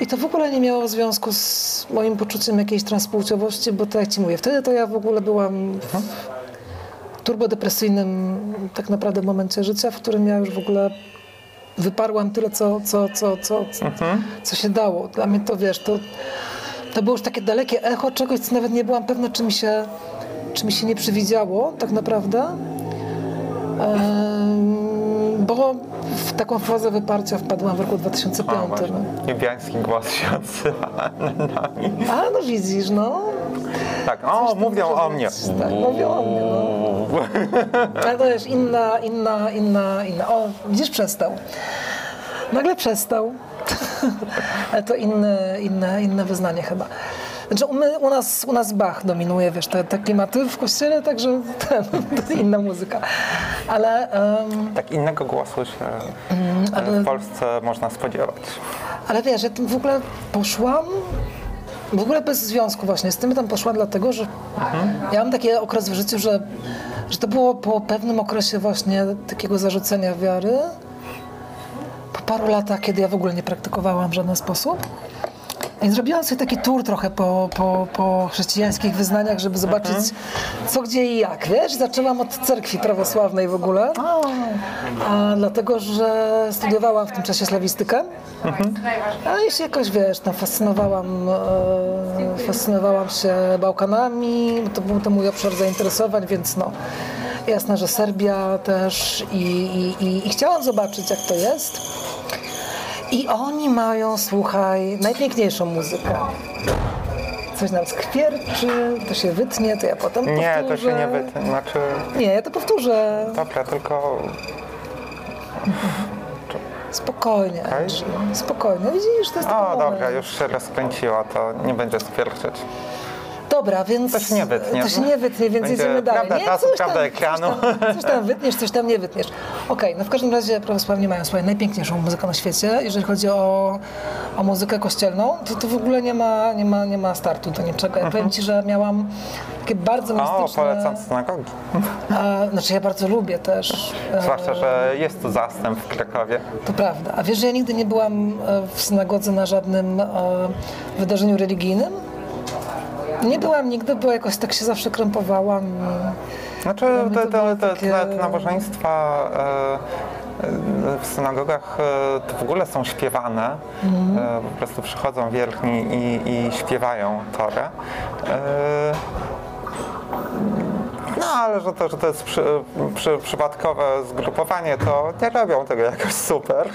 i to w ogóle nie miało związku z moim poczuciem jakiejś transpłciowości, bo tak jak ci mówię, wtedy to ja w ogóle byłam w turbodepresyjnym tak naprawdę momencie życia, w którym ja już w ogóle wyparłam tyle, co, co, co, co, co, co się dało. Dla mnie to, wiesz, to, to było już takie dalekie echo czegoś, co nawet nie byłam pewna, czy mi się, czy mi się nie przywidziało tak naprawdę. Bo w taką fazę wyparcia wpadłam w roku 2005. O, właśnie. no. Niebiański głos się odzywa nad nami. A no widzisz, no. Tak, o, mówią o mnie. Tak, mówią o mnie, no. Ale to jest inna, inna, inna, inna. O, widzisz, przestał. Nagle przestał. Ale to inne, inne, inne wyznanie chyba. Znaczy, u, my, u, nas, u nas Bach dominuje, wiesz, te, te klimaty w kościele, także ten, to inna muzyka. Ale, em, Tak innego głosu się ale- w Polsce można spodziewać. ale wiesz, ja w ogóle poszłam, w ogóle bez związku właśnie z tym tam poszłam dlatego, że ja mam taki okres w życiu, że, że to było po pewnym okresie właśnie takiego zarzucenia wiary, po paru latach, kiedy ja w ogóle nie praktykowałam w żaden sposób. I zrobiłam sobie taki tour trochę po, po, po chrześcijańskich wyznaniach, żeby zobaczyć co, gdzie i jak, wiesz? Zaczęłam od cerkwi prawosławnej w ogóle, a, dlatego, że studiowałam w tym czasie slawistykę. A i się jakoś, wiesz, tam fascynowałam, e, fascynowałam się Bałkanami, to był to mój obszar zainteresowań, więc no, jasne, że Serbia też i, i, i, i chciałam zobaczyć, jak to jest. I oni mają, słuchaj, najpiękniejszą muzykę. coś nam skwierczy, to się wytnie, to ja potem Nie, powtórzę. to się nie wytnie. Znaczy, Nie, ja to powtórzę. dobra, tylko Spokojnie. Andrzej, spokojnie. Widzisz, to jest O, dobra, już się rozkręciło, to nie będzie skwierczyć. Dobra, więc... To się nie wytnie. To się nie wytnie, więc Będzie jedziemy dalej. prawda nie, coś prawda tam, ekranu. Coś tam, coś tam wytniesz, coś tam nie wytniesz. Okej, no w każdym razie prawosławni mają swoją najpiękniejszą muzykę na świecie. Jeżeli chodzi o, o muzykę kościelną, to, to w ogóle nie ma, nie, ma, nie ma startu do niczego. Ja powiem Ci, że miałam takie bardzo Mhm. O, mistyczne... polecam synagogi. A, znaczy ja bardzo lubię też. e, Zwłaszcza, że jest tu zastęp w Krakowie. To prawda. A wiesz, że ja nigdy nie byłam e, w synagodze na żadnym e, wydarzeniu religijnym? Nie byłam nigdy, bo jakoś tak się zawsze krępowałam. Znaczy, te, te, te, te, te nabożeństwa e, e, w synagogach e, to w ogóle są śpiewane. Mhm. Po prostu przychodzą wierni i, i śpiewają Torę. No, ale że to, że to jest przy, przy, przypadkowe zgrupowanie, to nie robią tego jakoś super.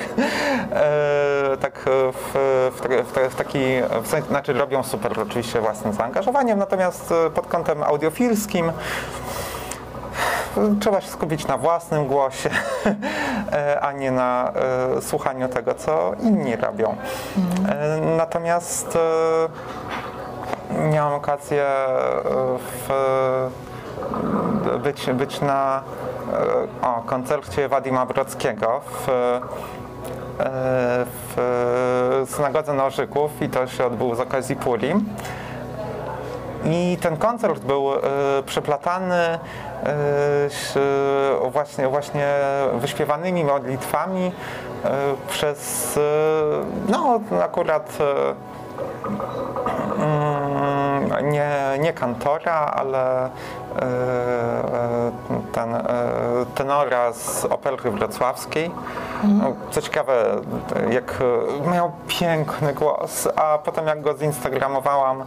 E, tak w, w, w, ta- w taki, w sensie, znaczy robią super oczywiście własnym zaangażowaniem, natomiast pod kątem audiofilskim trzeba się skupić na własnym głosie, e, a nie na e, słuchaniu tego, co inni robią. E, Natomiast miałam okazję w, być, być na o, koncercie Wadima Brockiego w, w synagodze Nożyków i to się odbyło z okazji Purim. I ten koncert był przeplatany właśnie, właśnie wyśpiewanymi modlitwami e, przez, e, no akurat e, mm, nie, nie kantora, ale e, e, ten, e, tenora z opery wrocławskiej. No, Co ciekawe, jak miał piękny głos, a potem jak go zinstagramowałam,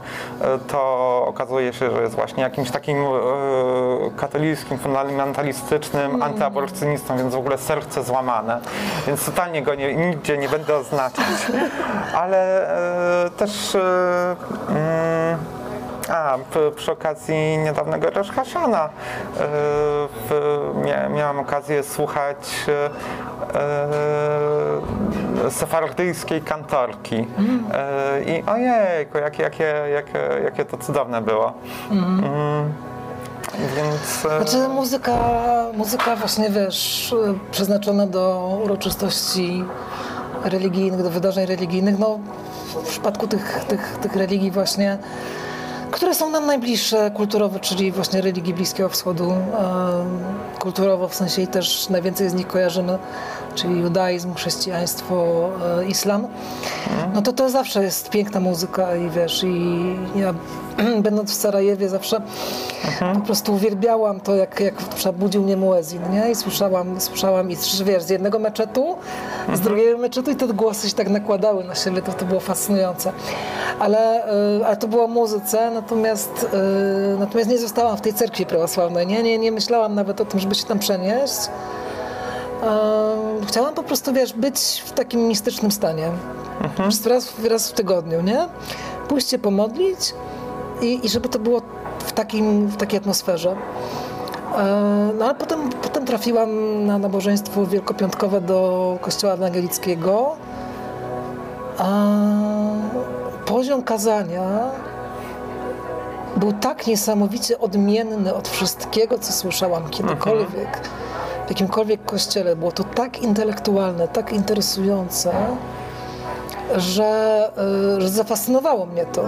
to okazuje się, że jest właśnie jakimś takim katolickim, fundamentalistycznym antyaborcjonistą, więc w ogóle serce złamane. Więc totalnie go nie, nigdzie nie będę oznaczać. Ale też mm, a, przy okazji niedawnego Rosh Hashana e, miałam okazję słuchać e, e, sefardyjskiej kantorki. I ojejku, jakie, jakie, jakie, jakie to cudowne było. Mm. Więc Znaczy muzyka, muzyka właśnie wiesz, przeznaczona do uroczystości religijnych, do wydarzeń religijnych, no w przypadku tych, tych, tych religii właśnie, które są nam najbliższe kulturowo, czyli właśnie religii Bliskiego Wschodu, em, kulturowo w sensie i też najwięcej z nich kojarzymy, czyli judaizm, chrześcijaństwo, e, islam, no to to zawsze jest piękna muzyka i wiesz, i ja będąc w Sarajewie zawsze po prostu uwielbiałam to, jak, jak przebudził mnie muezin, nie? I słyszałam, słyszałam i wiesz, z jednego meczetu, z drugiego meczetu i te głosy się tak nakładały na siebie, to, to było fascynujące. Ale, ale to było muzyce, natomiast, y, natomiast nie zostałam w tej cerkwi prawosławnej, nie? Nie, nie myślałam nawet o tym, żeby się tam przenieść. Chciałam po prostu, wiesz, być w takim mistycznym stanie. Prostu raz, raz w tygodniu, nie? Pójść się pomodlić i, i żeby to było w, takim, w takiej atmosferze. No ale potem, potem trafiłam na nabożeństwo wielkopiątkowe do kościoła ewangelickiego. A poziom kazania był tak niesamowicie odmienny od wszystkiego, co słyszałam kiedykolwiek w jakimkolwiek kościele. Było to tak intelektualne, tak interesujące, że, y, że zafascynowało mnie to.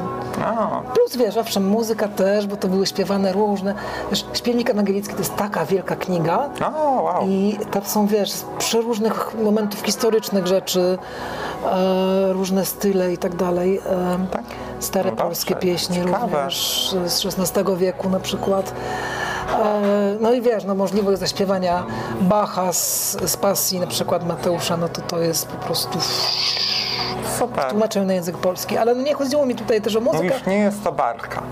Plus wiesz, owszem, muzyka też, bo to były śpiewane różne. Wiesz, Śpiewnik ewangelicki to jest taka wielka kniga. o, wow. I tam są, wiesz, z przeróżnych momentów historycznych rzeczy, e, różne style i tak dalej. E, Tak? Stare No polskie pieśni ciekawe. również z XVI wieku na przykład. E, no i wiesz, no możliwość zaśpiewania Bacha z, z pasji na przykład Mateusza, no to to jest po prostu Super. na język polski. Ale no nie chodziło mi tutaj też o muzykę. Mówisz, nie jest to barka.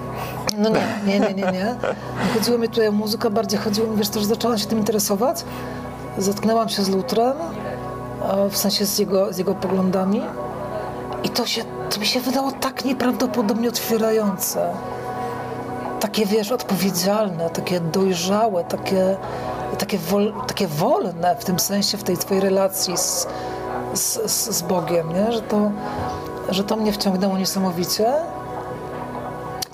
No nie, nie, nie, nie, nie. Nie chodziło mi tutaj o muzykę, bardziej chodziło mi, wiesz, to, że zaczęłam się tym interesować. Zetknęłam się z Lutrem, e, w sensie z jego, z jego poglądami I to, się, to mi się wydało tak nieprawdopodobnie otwierające. Takie, wiesz, odpowiedzialne, takie dojrzałe, takie, takie, wol, takie wolne w tym sensie, w tej twojej relacji z, z, z, Bogiem, nie? Że, to, że to mnie wciągnęło niesamowicie.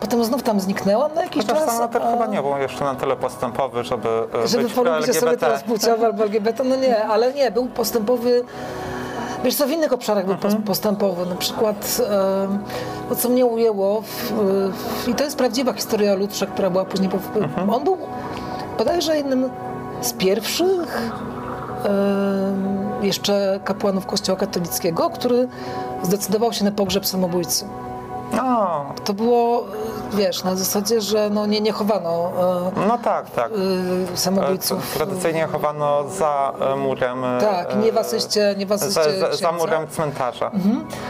Potem znów tam zniknęłam na jakiś Chociaż czas. sam Lothar a- chyba nie był jeszcze na tyle postępowy, żeby, e, żeby osobę LGBT. transpłciową albo LGBT, no nie, ale nie, był postępowy. Wiesz co, w innych obszarach był Mhm. pos- postępowy. Na przykład, co mnie ujęło, w, w, i to jest prawdziwa historia Lutrze, która była później. Mhm. On był bodajże jednym z pierwszych jeszcze kapłanów Kościoła katolickiego, który zdecydował się na pogrzeb samobójcy. No, To było, wiesz, na zasadzie, że no nie, nie chowano e, no tak, tak. y, samobójców. Tradycyjnie chowano za e, murem. e, Tak, nie w asyście, nie w za, asyście za, za księdza. murem cmentarza.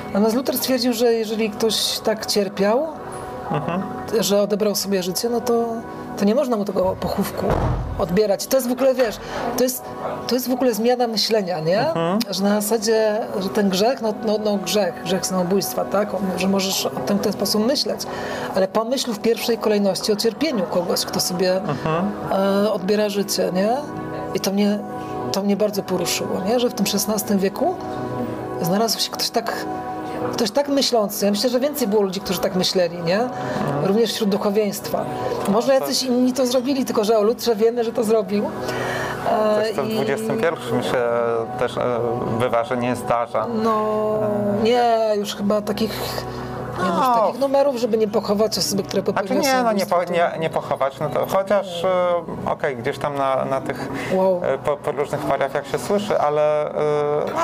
Natomiast Luther stwierdził, że jeżeli ktoś tak cierpiał, że odebrał sobie życie, no to, to nie można mu tego pochówku odbierać. To jest w ogóle, wiesz, to jest, to jest w ogóle zmiana myślenia, nie? Że na zasadzie, że ten grzech, no, no, no grzech, grzech samobójstwa, tak? Że możesz o tym w ten sposób myśleć. Ale pomyśl w pierwszej kolejności o cierpieniu kogoś, kto sobie e, odbiera życie, nie? I to mnie, to mnie bardzo poruszyło, nie? Że w tym XVI wieku znalazł się ktoś tak, ktoś tak myślący. Ja myślę, że więcej było ludzi, którzy tak myśleli, nie? Również wśród duchowieństwa. Może jacyś inni to zrobili, tylko że o Lutrze wiemy, że to zrobił. E, co w i- XXI się też e, bywa, że nie zdarza. No, nie, już chyba takich, nie, no, No. takich numerów, żeby nie pochować osoby, które Znaczy popełniły nie, no nie, po, nie, nie pochować, no to chociaż e, okej, gdzieś tam na, na tych Wow. e, po, po różnych parafiach się słyszy, ale e,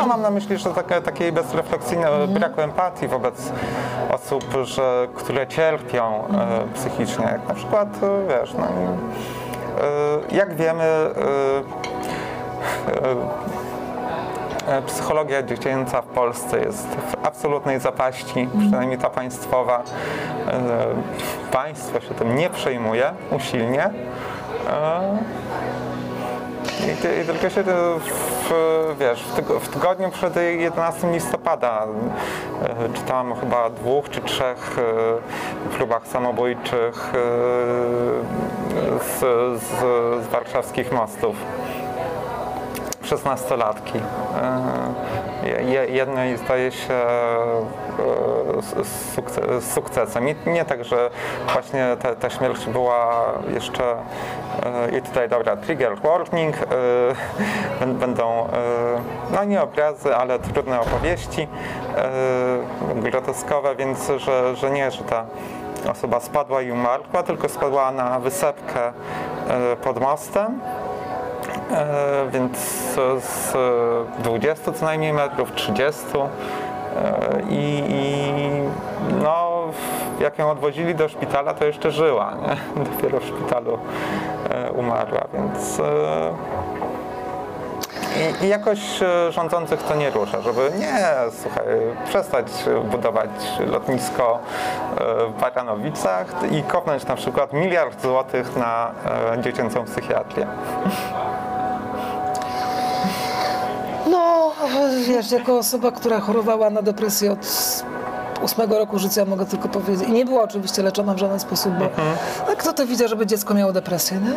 no, mam na myśli, że takie, takiej bezrefleksyjnej Mhm. braku empatii wobec osób, że, które cierpią Mhm. e, psychicznie, jak na przykład, e, wiesz, no, e, jak wiemy, e, E, Psychologia dziecięca w Polsce jest w absolutnej zapaści, przynajmniej ta państwowa. E, Państwo się tym nie przejmuje usilnie. E, I, i tylko się w, wiesz, w, tygo, w tygodniu przed 11 listopada e, czytałam o chyba dwóch czy trzech e, próbach samobójczych e, z, z, z warszawskich mostów. 16-latki. E, je- Jednej zdaje się e, z, z, sukce- z sukcesem. I nie tak, że właśnie ta, ta śmierć była jeszcze e, i tutaj dobra, trigger warning, bę- będą no nie obrazy, ale trudne opowieści groteskowe, więc że, że nie, że ta osoba spadła i umarła, tylko spadła na wysepkę pod mostem. E, więc z 20 co najmniej metrów, 30 e, i, i no, jak ją odwozili do szpitala, to jeszcze żyła, nie? dopiero w szpitalu e, umarła, więc i, jakoś rządzących to nie rusza, żeby nie, słuchaj, przestać budować lotnisko w Baranowicach i kopnąć na przykład miliard złotych na dziecięcą psychiatrię. wiesz, jako osoba, która chorowała na depresję od ósmego roku życia, mogę tylko powiedzieć. I nie była oczywiście leczona w żaden sposób, bo a kto to widział, żeby dziecko miało depresję, nie?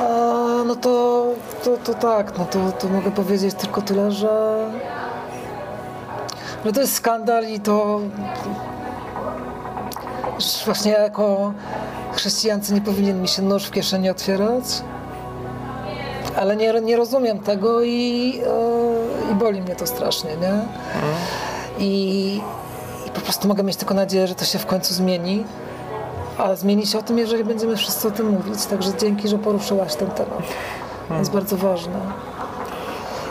A, no to, to, to tak, no to, to mogę powiedzieć tylko tyle, że, że to jest skandal i to właśnie jako chrześcijance nie powinien mi się nóż w kieszeni otwierać ale nie, nie rozumiem tego i, e, i boli mnie to strasznie, nie? I, I po prostu mogę mieć tylko nadzieję, że to się w końcu zmieni. A zmieni się o tym, jeżeli będziemy wszyscy o tym mówić. Także dzięki, że poruszyłaś ten temat. Jest bardzo ważne.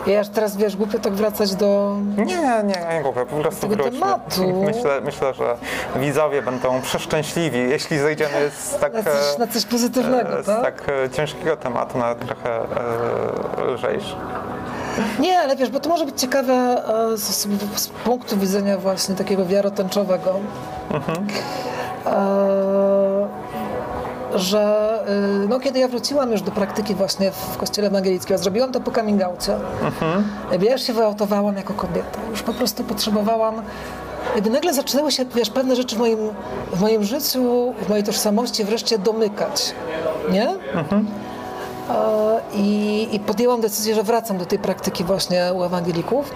Ja aż teraz, wiesz, głupio tak wracać do... Nie, nie, nie głupie, po prostu wróćmy. tematu. Myślę, myślę, że widzowie będą przeszczęśliwi, jeśli zejdziemy z tak, Na coś, na coś pozytywnego, e, z tak? tak e, ciężkiego tematu na trochę e, lżejszy. Nie, ale wiesz, bo to może być ciekawe e, z, z punktu widzenia właśnie takiego wiarotęczowego. E, że y, no, kiedy ja wróciłam już do praktyki właśnie w kościele ewangelickim, zrobiłam to po coming outie, ja już się wyautowałam jako kobieta. Już po prostu potrzebowałam jakby nagle zaczęły się, wiesz, pewne rzeczy w moim, w moim życiu, w mojej tożsamości wreszcie domykać, nie? E, I, I podjęłam decyzję, że wracam do tej praktyki właśnie u ewangelików.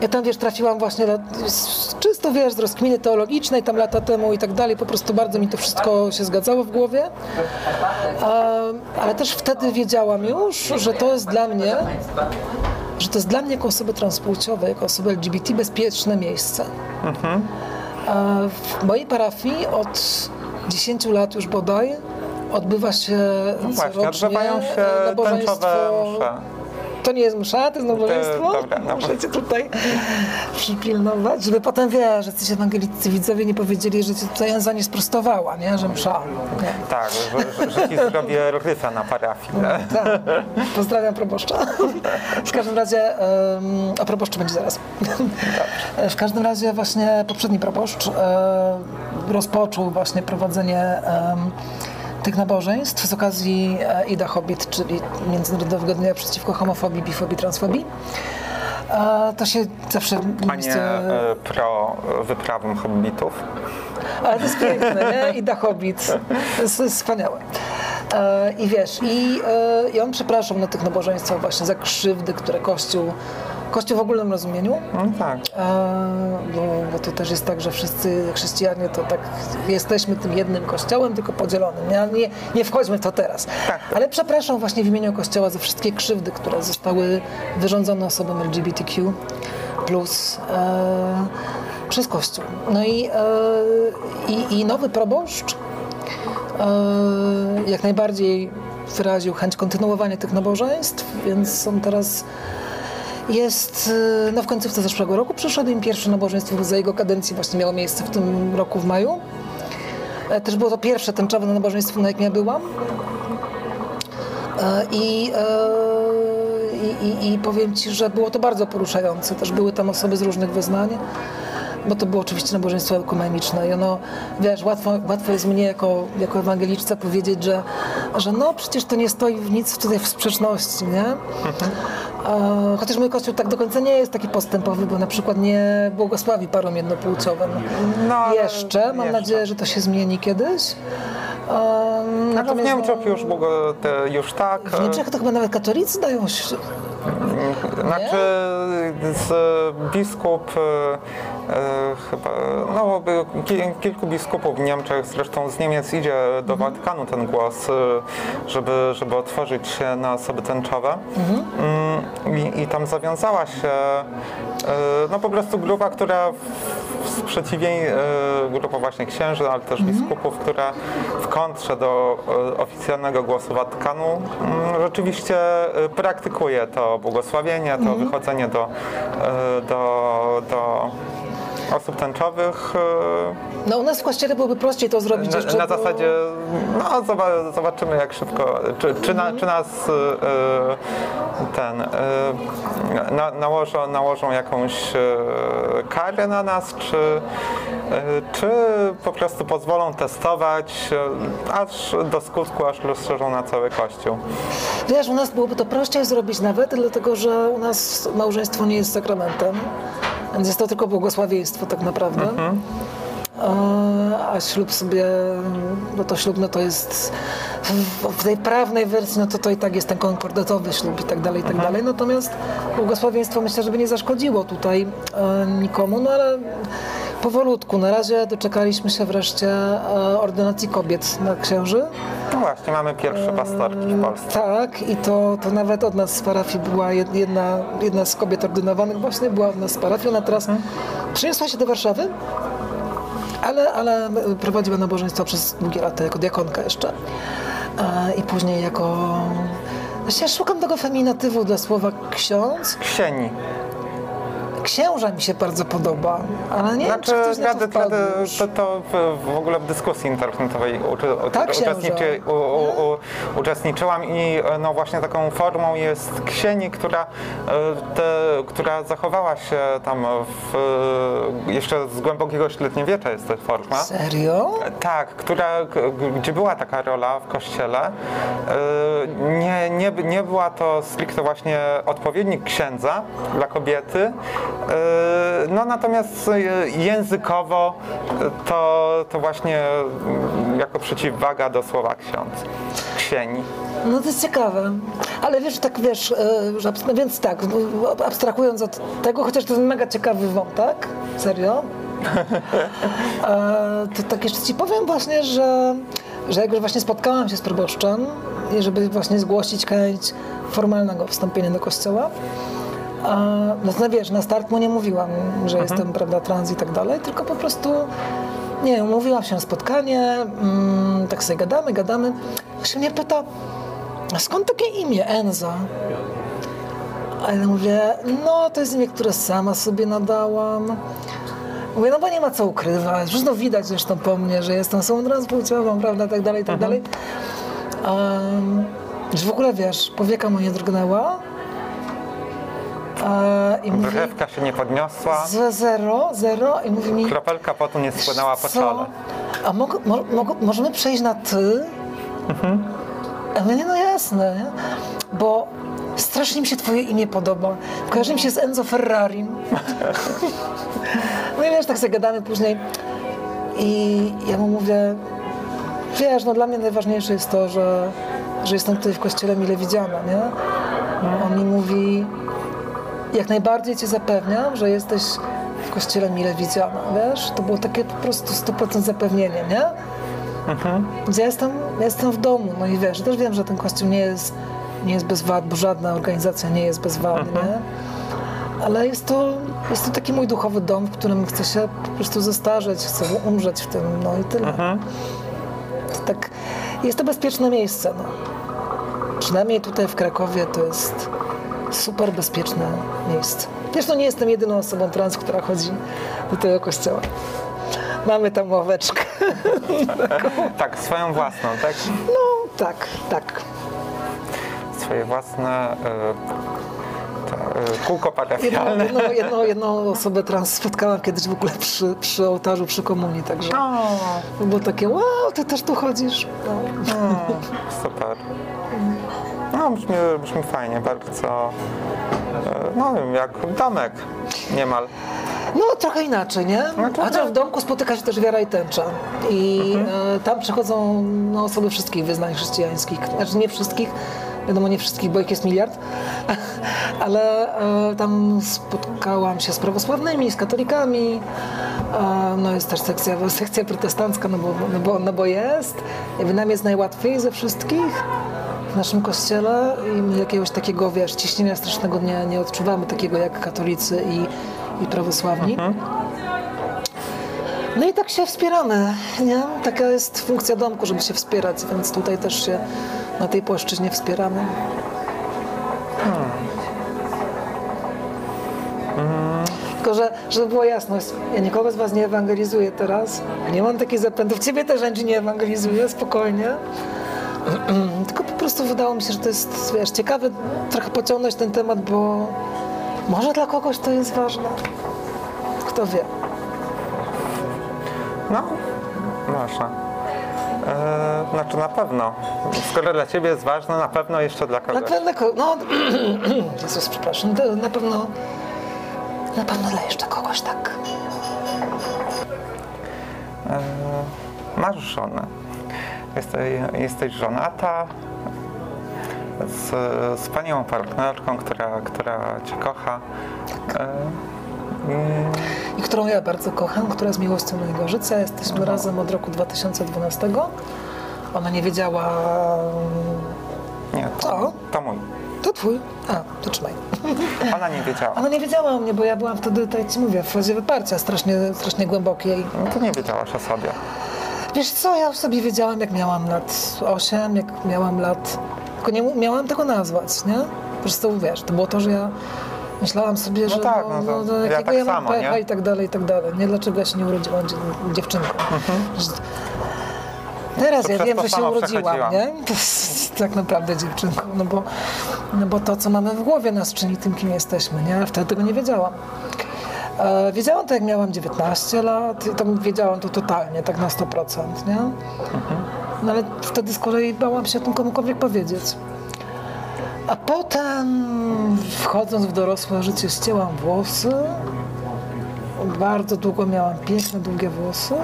Ja tam, wiesz, trafiłam właśnie czysto, wiesz, z rozkminy teologicznej tam lata temu i tak dalej. Po prostu bardzo mi to wszystko się zgadzało w głowie. Ale też wtedy wiedziałam już, że to jest dla mnie, że to jest dla mnie jako osoby transpłciowej, jako osoby LGBT bezpieczne miejsce. E, W mojej parafii od 10 lat już bodaj odbywa się No właśnie, odbywają się nabożeństwo tęczowe msze. To nie jest msza, to jest nabożeństwo. dobra, dobra. Muszę cię tutaj przypilnować, żeby potem, wiesz, że coś ewangelicy widzowie nie powiedzieli, że cię tutaj Enza nie sprostowała, nie? Że msza. Nie. Tak, że, że ci zrobię rysa na parafii. Tak. Pozdrawiam proboszcza. W każdym razie, um, a proboszcz będzie zaraz. W każdym razie właśnie poprzedni proboszcz e, rozpoczął właśnie prowadzenie em, tych nabożeństw z okazji e, Ida Hobbit, czyli Międzynarodowego Dnia Przeciwko Homofobii, Bifobii, Transfobii. E, to się zawsze A nie e, pro wyprawą hobbitów. Ale to jest piękne, nie? Ida Hobbit. To jest, to jest wspaniałe. E, I wiesz, i, i on przepraszał na tych nabożeństwach właśnie za krzywdy, które Kościół, Kościół w ogólnym rozumieniu, No tak. e, bo, bo to też jest tak, że wszyscy chrześcijanie to tak jesteśmy tym jednym kościołem, tylko podzielonym. Nie, nie, nie wchodźmy w to teraz. Tak. Ale przepraszam właśnie w imieniu Kościoła za wszystkie krzywdy, które zostały wyrządzone osobom LGBTQ plus e, przez Kościół. No i, e, i, i nowy proboszcz e, jak najbardziej wyraził chęć kontynuowania tych nabożeństw, więc on teraz jest, e, no w końcówce zeszłego roku przyszedł im pierwsze nabożeństwo za jego kadencji właśnie miało miejsce w tym roku w maju. E, Też było to pierwsze tęczowe nabożeństwo, na jakim ja byłam. E, e, i, i, I powiem Ci, że było to bardzo poruszające. Też były tam osoby z różnych wyznań, bo to było oczywiście nabożeństwo ekumeniczne. I ono, wiesz, łatwo, łatwo jest mnie jako, jako ewangeliczce powiedzieć, że, że no przecież to nie stoi w nic tutaj w sprzeczności, nie? Chociaż mój kościół tak do końca nie jest taki postępowy, bo na przykład nie błogosławi parom jednopłciowym. No, ale jeszcze, mam jeszcze. nadzieję, że to się zmieni kiedyś. E, No, w Niemczech no, już, było te, już tak. w Niemczech to chyba nawet katolicy dają się. Znaczy z biskup chyba, no kilku biskupów w Niemczech, zresztą z Niemiec idzie do Watykanu ten głos, e, żeby, żeby otworzyć się na osoby tęczowe. Mm, I, I tam zawiązała się e, no po prostu grupa, która w- e, grupa właśnie księży, ale też biskupów, która w kontrze do e, oficjalnego głosu Watykanu mm, rzeczywiście e, praktykuje to błogosławienie, to wychodzenie do, e, do, do osób tęczowych e, No u nas w kościele byłoby prościej to zrobić na, jeszcze. na bo- zasadzie, no zoba- zobaczymy jak szybko, czy, czy, na, czy nas e, ten, e, na, nałożą, nałożą jakąś karę na nas, czy, czy po prostu pozwolą testować aż do skutku, aż rozszerzą na cały kościół. Wiesz, u nas byłoby to prościej zrobić nawet, dlatego że u nas małżeństwo nie jest sakramentem, więc jest to tylko błogosławieństwo tak naprawdę. E, A ślub sobie, no to ślub, no to jest w, tej prawnej wersji, no to to i tak jest ten konkordatowy ślub i tak dalej, i tak dalej. Natomiast błogosławieństwo myślę, żeby nie zaszkodziło tutaj e, nikomu, no ale powolutku. Na razie doczekaliśmy się wreszcie e, ordynacji kobiet na księży. No właśnie, mamy pierwsze pastorki w Polsce. Tak, i to, to nawet od nas z parafii była jed- jedna, jedna z kobiet ordynowanych właśnie była od nas z parafii. Ona teraz przyniosła się do Warszawy, ale, ale prowadziła nabożeństwo przez długie lata jako diakonka jeszcze. I później jako... Właśnie ja szukam tego feminatywu dla słowa ksiądz. Ksieni. Księża mi się bardzo podoba, ale nie Znaczy, wiem, czy ktoś na to wpadł to, to w, ogóle w dyskusji internetowej u, Tak, uczestniczy, u, u, u, uczestniczyłam i e, no właśnie taką formą jest ksieni, która, e, te, która zachowała się tam w, e, jeszcze z głębokiego średniowiecza jest ta forma. Serio? Tak, która, gdzie była taka rola w kościele, nie, nie, nie była to stricte właśnie odpowiednik księdza dla kobiety, no natomiast e, językowo e, to, to właśnie mm, jako przeciwwaga do słowa ksiądz, ksieni. No to jest ciekawe. Ale wiesz, tak wiesz, e, no więc tak, abstrahując od tego, chociaż to jest mega ciekawy wątek, serio, e, to tak jeszcze ci powiem właśnie, że, że jak już właśnie spotkałam się z proboszczem żeby właśnie zgłosić chęć formalnego wstąpienia do kościoła, a, no to wiesz, na start mu nie mówiłam, że jestem, prawda, trans i tak dalej, tylko po prostu, nie wiem, umówiłam się na spotkanie, mm, tak sobie gadamy, gadamy, a się mnie pyta, a skąd takie imię, Enza? A ja mówię, no to jest imię, które sama sobie nadałam. Mówię, no bo nie ma co ukrywać, zresztą widać zresztą po mnie, że jestem osobą transpłciową, prawda, tak dalej, tak dalej. Um, że w ogóle, wiesz, powieka mu nie drgnęła. E, I mówi, się nie podniosła, z zero, zero i mówi mi, kropelka potu nie spłynęła po czole. A mog, mo, mog, możemy przejść na ty? A ja mówię, no jasne, nie? bo strasznie mi się twoje imię podoba. Kojarzy mi się z Enzo Ferrari. no i wiesz, tak sobie gadamy później i ja mu mówię, wiesz, no dla mnie najważniejsze jest to, że, że jestem tutaj w kościele mile widziana, nie? On mi mówi, jak najbardziej cię zapewniam, że jesteś w kościele mile widziana, wiesz? To było takie po prostu 100% zapewnienie, nie? Gdzie ja jestem, ja jestem w domu, no i wiesz, też wiem, że ten kościół nie jest, nie jest bezwładny, bo żadna organizacja nie jest bezwładna, nie? Ale jest to, jest to taki mój duchowy dom, w którym chcę się po prostu zestarzeć, chcę umrzeć w tym, no i tyle. To tak, jest to bezpieczne miejsce, no. Przynajmniej tutaj w Krakowie to jest super bezpieczne miejsce. Zresztą nie jestem jedyną osobą trans, która chodzi do tego kościoła. Mamy tam ławeczkę. Tak, swoją własną, tak? No, tak, tak. Swoje własne e, kółko Jedną, parafialne. jedną, jedną, jedną osobę trans spotkałam kiedyś w ogóle przy, przy ołtarzu, przy komunii, także to było takie, wow, ty też tu chodzisz. No. Super. Brzmi, brzmi fajnie, bardzo. e, No wiem, jak domek niemal. No, trochę inaczej, nie? No. Chociaż w domku spotyka się też wiara i tęcza. I e, tam przychodzą no, osoby wszystkich wyznań chrześcijańskich. Znaczy nie wszystkich, wiadomo nie wszystkich, bo ich jest miliard, ale e, tam spotkałam się z prawosławnymi, z katolikami. E, no jest też sekcja, sekcja protestancka, no bo, no, bo, no bo jest. Jakby nam jest najłatwiej ze wszystkich w naszym kościele i jakiegoś takiego, wiesz, ciśnienia strasznego nie, nie odczuwamy, takiego jak katolicy i, i prawosławni. No i tak się wspieramy, nie? Taka jest funkcja domku, żeby się wspierać, więc tutaj też się na tej płaszczyźnie wspieramy. Tylko, że żeby było jasność, ja nikogo z Was nie ewangelizuję teraz. Nie mam takich zapędów. Ciebie też, Angie, nie ewangelizuję, spokojnie. Tylko po prostu wydało mi się, że to jest, wiesz, ciekawe trochę pociągnąć ten temat, bo może dla kogoś to jest ważne. Kto wie. No, można. E, znaczy na pewno. Skoro dla ciebie jest ważne, na pewno jeszcze dla Na kogoś. pewno, ko- no, Jezus, przepraszam, na pewno, na pewno dla jeszcze kogoś tak. E, masz żonę. Jesteś, jesteś żonata z, z panią partnerką, która, która cię kocha. E, I którą ja bardzo kocham, która jest miłością mojego życia. Jesteśmy razem od roku 2012. Ona nie wiedziała, nie, Co? to, to mój. to twój, a, to trzymaj. Ona nie wiedziała. Ona nie wiedziała o mnie, bo ja byłam wtedy, tak ci mówię, w fazie wyparcia strasznie, strasznie głębokiej. No to nie wiedziałaś o sobie. Wiesz co, ja już sobie wiedziałam, jak miałam lat 8, jak miałam lat... Tylko nie mu- miałam tego nazwać, nie? Po prostu, wiesz, to było to, że ja Myślałam sobie, że tak, no to ja jakiego tak ja mam samo, pecha nie? i tak dalej, i tak dalej. Nie, dlaczego ja się nie urodziłam dzie- dziewczynką. Że- Teraz To ja wiem, że się urodziłam, nie? Tak naprawdę dziewczynką, no bo, no bo to, co mamy w głowie nas czyni tym, kim jesteśmy, nie? Wtedy tego nie wiedziałam. E, wiedziałam to, jak miałam 19 lat i to wiedziałam to totalnie, tak na 100%, nie? No ale wtedy z kolei bałam się o tym komukolwiek powiedzieć. A potem, wchodząc w dorosłe życie, ścięłam włosy. Bardzo długo miałam piękne, długie włosy.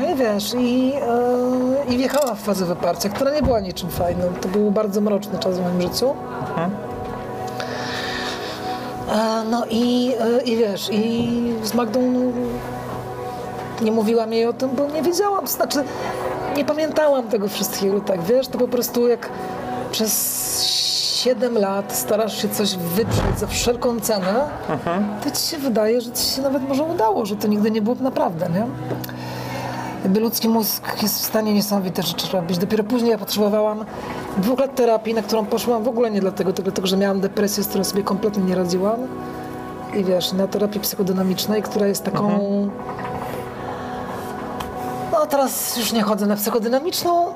No i wiesz, i, e, i wjechałam w fazę wyparcia, która nie była niczym fajnym. To był bardzo mroczny czas w moim życiu. E, no i, e, i wiesz, i z Magdą no, nie mówiłam jej o tym, bo nie wiedziałam, znaczy nie pamiętałam tego wszystkiego, tak wiesz, to po prostu jak przez 7 lat starasz się coś wyprzeć za wszelką cenę, to ci się wydaje, że ci się nawet może udało, że to nigdy nie było naprawdę, nie? Jakby ludzki mózg jest w stanie niesamowite rzeczy robić. Dopiero później ja potrzebowałam dwóch lat terapii, na którą poszłam w ogóle nie dlatego, tylko dlatego, że miałam depresję, z którą sobie kompletnie nie radziłam. I wiesz, na terapii psychodynamicznej, która jest taką... No teraz już nie chodzę na psychodynamiczną,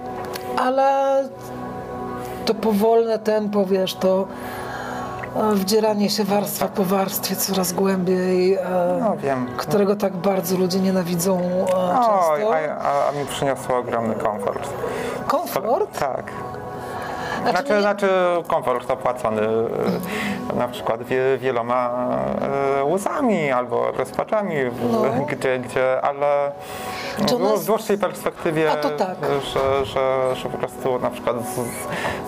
ale to powolne tempo, wiesz, to wdzieranie się warstwa po warstwie coraz głębiej, e, No wiem. którego tak bardzo ludzie nienawidzą e, Oj, często. a, a, a mi przyniosło ogromny komfort. Komfort? Tak. Znaczy, Znaczy, nie- znaczy komfort opłacony e, na przykład wie, wieloma e, łzami albo rozpaczami, No. gdzie, gdzie, ale Czy w, dłuższej perspektywie, tak. że, że, że po prostu na przykład z,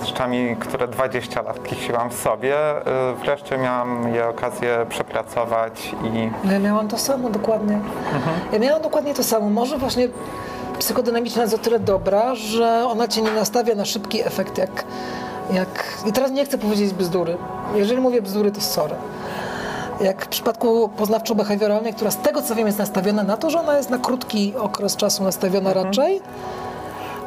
z rzeczami, które 20 lat kisiłam w sobie, e, wreszcie miałam je okazję przepracować i No Ja miałam to samo dokładnie. Ja miałam dokładnie to samo. Może właśnie psychodynamiczna jest o tyle dobra, że ona cię nie nastawia na szybki efekt, jak, jak... I teraz nie chcę powiedzieć bzdury. Jeżeli mówię bzdury, to sorry. Jak w przypadku poznawczo-behawioralnej, która z tego co wiem jest nastawiona na to, że ona jest na krótki okres czasu nastawiona raczej.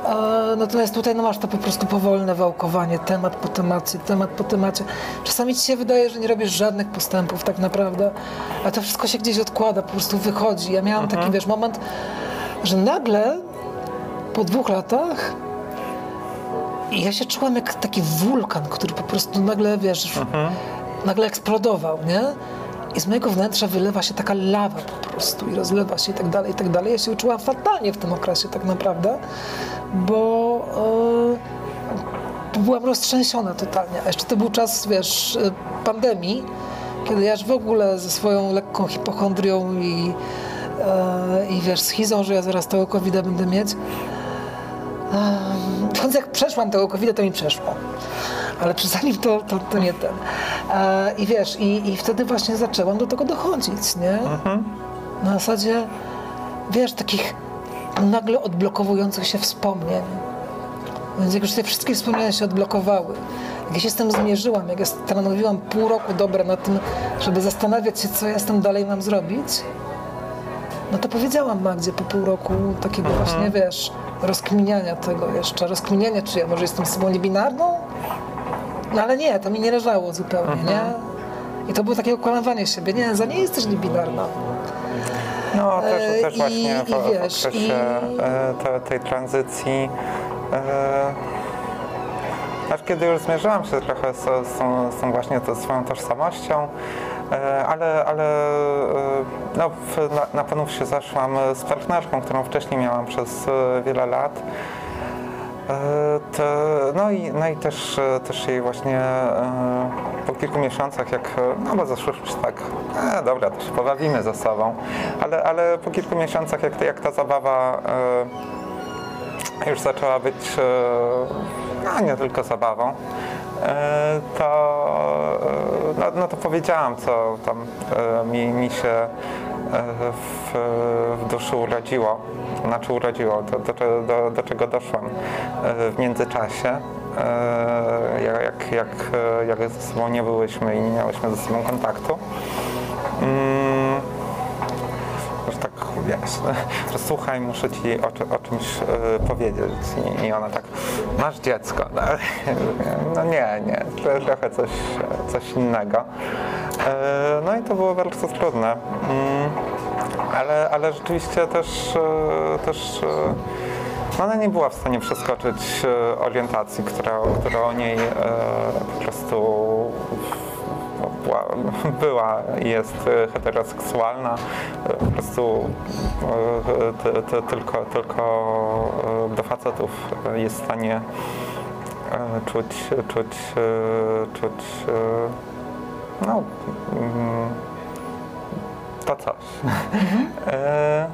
E, Natomiast tutaj no masz to po prostu powolne wałkowanie, temat po temacie, temat po temacie. Czasami ci się wydaje, że nie robisz żadnych postępów tak naprawdę, a to wszystko się gdzieś odkłada, po prostu wychodzi. Ja miałam taki, wiesz, moment, że nagle po dwóch latach ja się czułam jak taki wulkan, który po prostu nagle, wiesz, nagle eksplodował, nie? I z mojego wnętrza wylewa się taka lawa po prostu i rozlewa się i tak dalej, i tak dalej. Ja się uczyłam fatalnie w tym okresie tak naprawdę, bo e, byłam roztrzęsiona totalnie. A jeszcze to był czas, wiesz, e, pandemii, kiedy ja już w ogóle ze swoją lekką hipochondrią i, i wiesz, schizą, że ja zaraz tego covid będę mieć, więc jak przeszłam tego covid to mi przeszło. Ale przy zanim to, to, to nie ten. E, I wiesz, i, i wtedy właśnie zaczęłam do tego dochodzić, nie? Na zasadzie, wiesz, takich nagle odblokowujących się wspomnień. Więc jak już te wszystkie wspomnienia się odblokowały, jak ja się z tym zmierzyłam, jak ja stanowiłam pół roku dobre na tym, żeby zastanawiać się, co ja z tym dalej mam zrobić, no to powiedziałam Magdzie po pół roku takiego właśnie, wiesz, rozkminiania tego jeszcze, rozkminiania, czy ja może jestem sobą niebinarną? No ale nie, to mi nie leżało zupełnie, nie? I to było takie okłamywanie siebie, nie, za nie jesteś niebinarna. No, też, E, też i- właśnie w, i w wiesz, okresie i- e, te, tej tranzycji. E, aż kiedy już zmierzyłam się trochę z, z, tą, z tą właśnie to, swoją tożsamością, ale, ale e, no, na, na panów się zaszłam z partnerką, którą wcześniej miałam przez e, wiele lat. E, To, no i, no i też, e, też jej właśnie e, po kilku miesiącach, jak, e, no bo zaszłyśmy się tak, e, dobra, to się pobawimy ze sobą, ale, ale po kilku miesiącach, jak, jak ta zabawa e, już zaczęła być, e, no nie tylko zabawą, e, to, e, no, no to powiedziałam, co tam e, mi, mi się e, w, w duszy urodziło, znaczy urodziło, do, do, do, do czego doszłam e, w międzyczasie. Jak, jak, jak, ze sobą nie byłyśmy i nie miałyśmy ze sobą kontaktu. Wiesz, że słuchaj, muszę ci o, o czymś e, powiedzieć. I, I ona tak, masz dziecko. No, no nie, nie, trochę coś, coś innego. E, No i to było bardzo trudne. Mm, Ale, ale rzeczywiście też, e, też no ona nie była w stanie przeskoczyć orientacji, która, która o niej po prostu no, była, i jest e, heteroseksualna. E, Po prostu e, ty, ty, tylko, tylko do facetów jest w stanie czuć, czuć, czuć no, mm, to coś. E,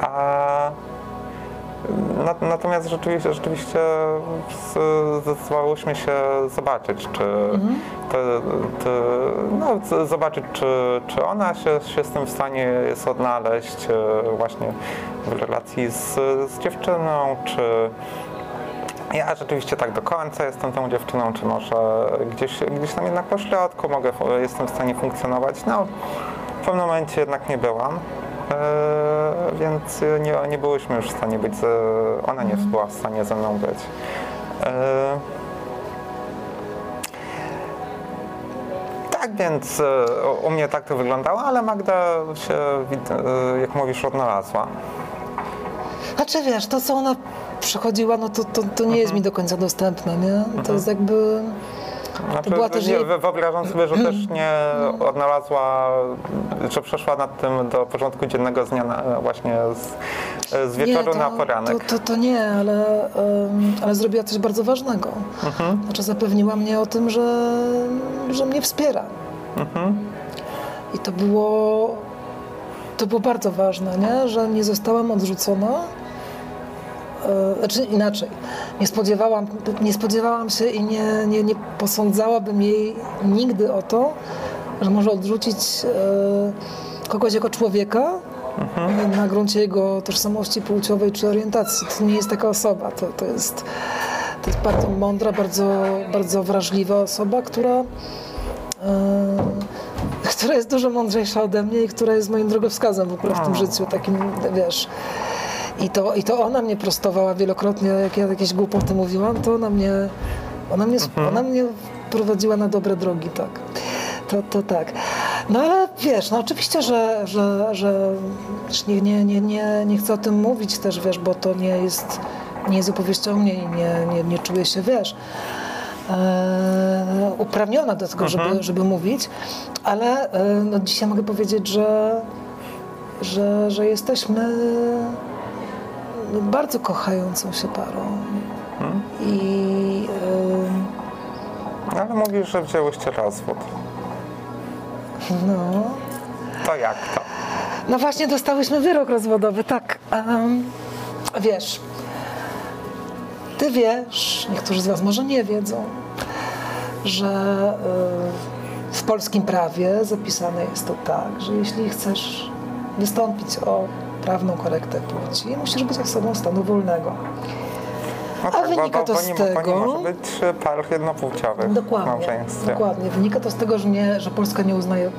A Natomiast rzeczywiście, rzeczywiście zdecydowałyśmy się zobaczyć, czy te, te, no, zobaczyć, czy, czy ona się, się z tym w stanie jest odnaleźć e, właśnie w relacji z, z dziewczyną, czy ja rzeczywiście tak do końca jestem tą dziewczyną, czy może gdzieś, gdzieś tam jednak po środku mogę, jestem w stanie funkcjonować. No, w pewnym momencie jednak nie byłam. E, więc nie, nie byłyśmy już w stanie być, ze, ona nie była w stanie ze mną być. E, tak więc e, u- mnie tak to wyglądało, ale Magda się, jak mówisz, odnalazła. Znaczy wiesz, to co ona przechodziła, no to, to, to nie jest mi do końca dostępne, nie? To jest jakby... Znaczy, była też nie, jej- wy- Wyobrażam sobie, że też nie odnalazła, że przeszła nad tym do porządku dziennego z dnia na, właśnie z, z wieczoru nie, to, na poranek. To, to, to nie, ale, em, ale zrobiła coś bardzo ważnego. Mhm. Znaczy zapewniła mnie o tym, że, że mnie wspiera. Mhm. I to było, to było bardzo ważne, nie? że nie zostałam odrzucona. E, Znaczy inaczej, nie spodziewałam, nie spodziewałam się i nie, nie, nie posądzałabym jej nigdy o to, że może odrzucić e, kogoś jako człowieka na gruncie jego tożsamości płciowej czy orientacji. To nie jest taka osoba, to, to, jest, to jest bardzo mądra, bardzo, bardzo wrażliwa osoba, która e, która jest dużo mądrzejsza ode mnie i która jest moim drogowskazem w ogóle w tym życiu, takim, wiesz. I to, I to ona mnie prostowała wielokrotnie, jak ja jakieś głupoty mówiłam, to ona mnie, ona mnie, ona mnie prowadziła na dobre drogi, tak. To, to tak. No ale wiesz, no oczywiście, że, że, że nie, nie, nie, nie, nie chcę o tym mówić też, wiesz, bo to nie jest, nie jest opowieścią o mnie i nie, nie, nie czuję się, wiesz, e, uprawniona do tego, żeby, żeby mówić, ale e, no, dzisiaj mogę powiedzieć, że, że, że jesteśmy bardzo kochającą się parą. I e, Ale mówisz, że wzięłyście rozwód. no, To jak to? no właśnie dostałyśmy wyrok rozwodowy, tak. em, wiesz, ty wiesz, niektórzy z was może nie wiedzą, że e, w polskim prawie zapisane jest to tak, że jeśli chcesz wystąpić o prawną korektę płci, musisz być osobą stanu wolnego. No A wynika to z nie, Bo nie tego- może być par jednopłciowych Dokładnie, dokładnie. Wynika to z tego, że, nie, że Polska nie uznaje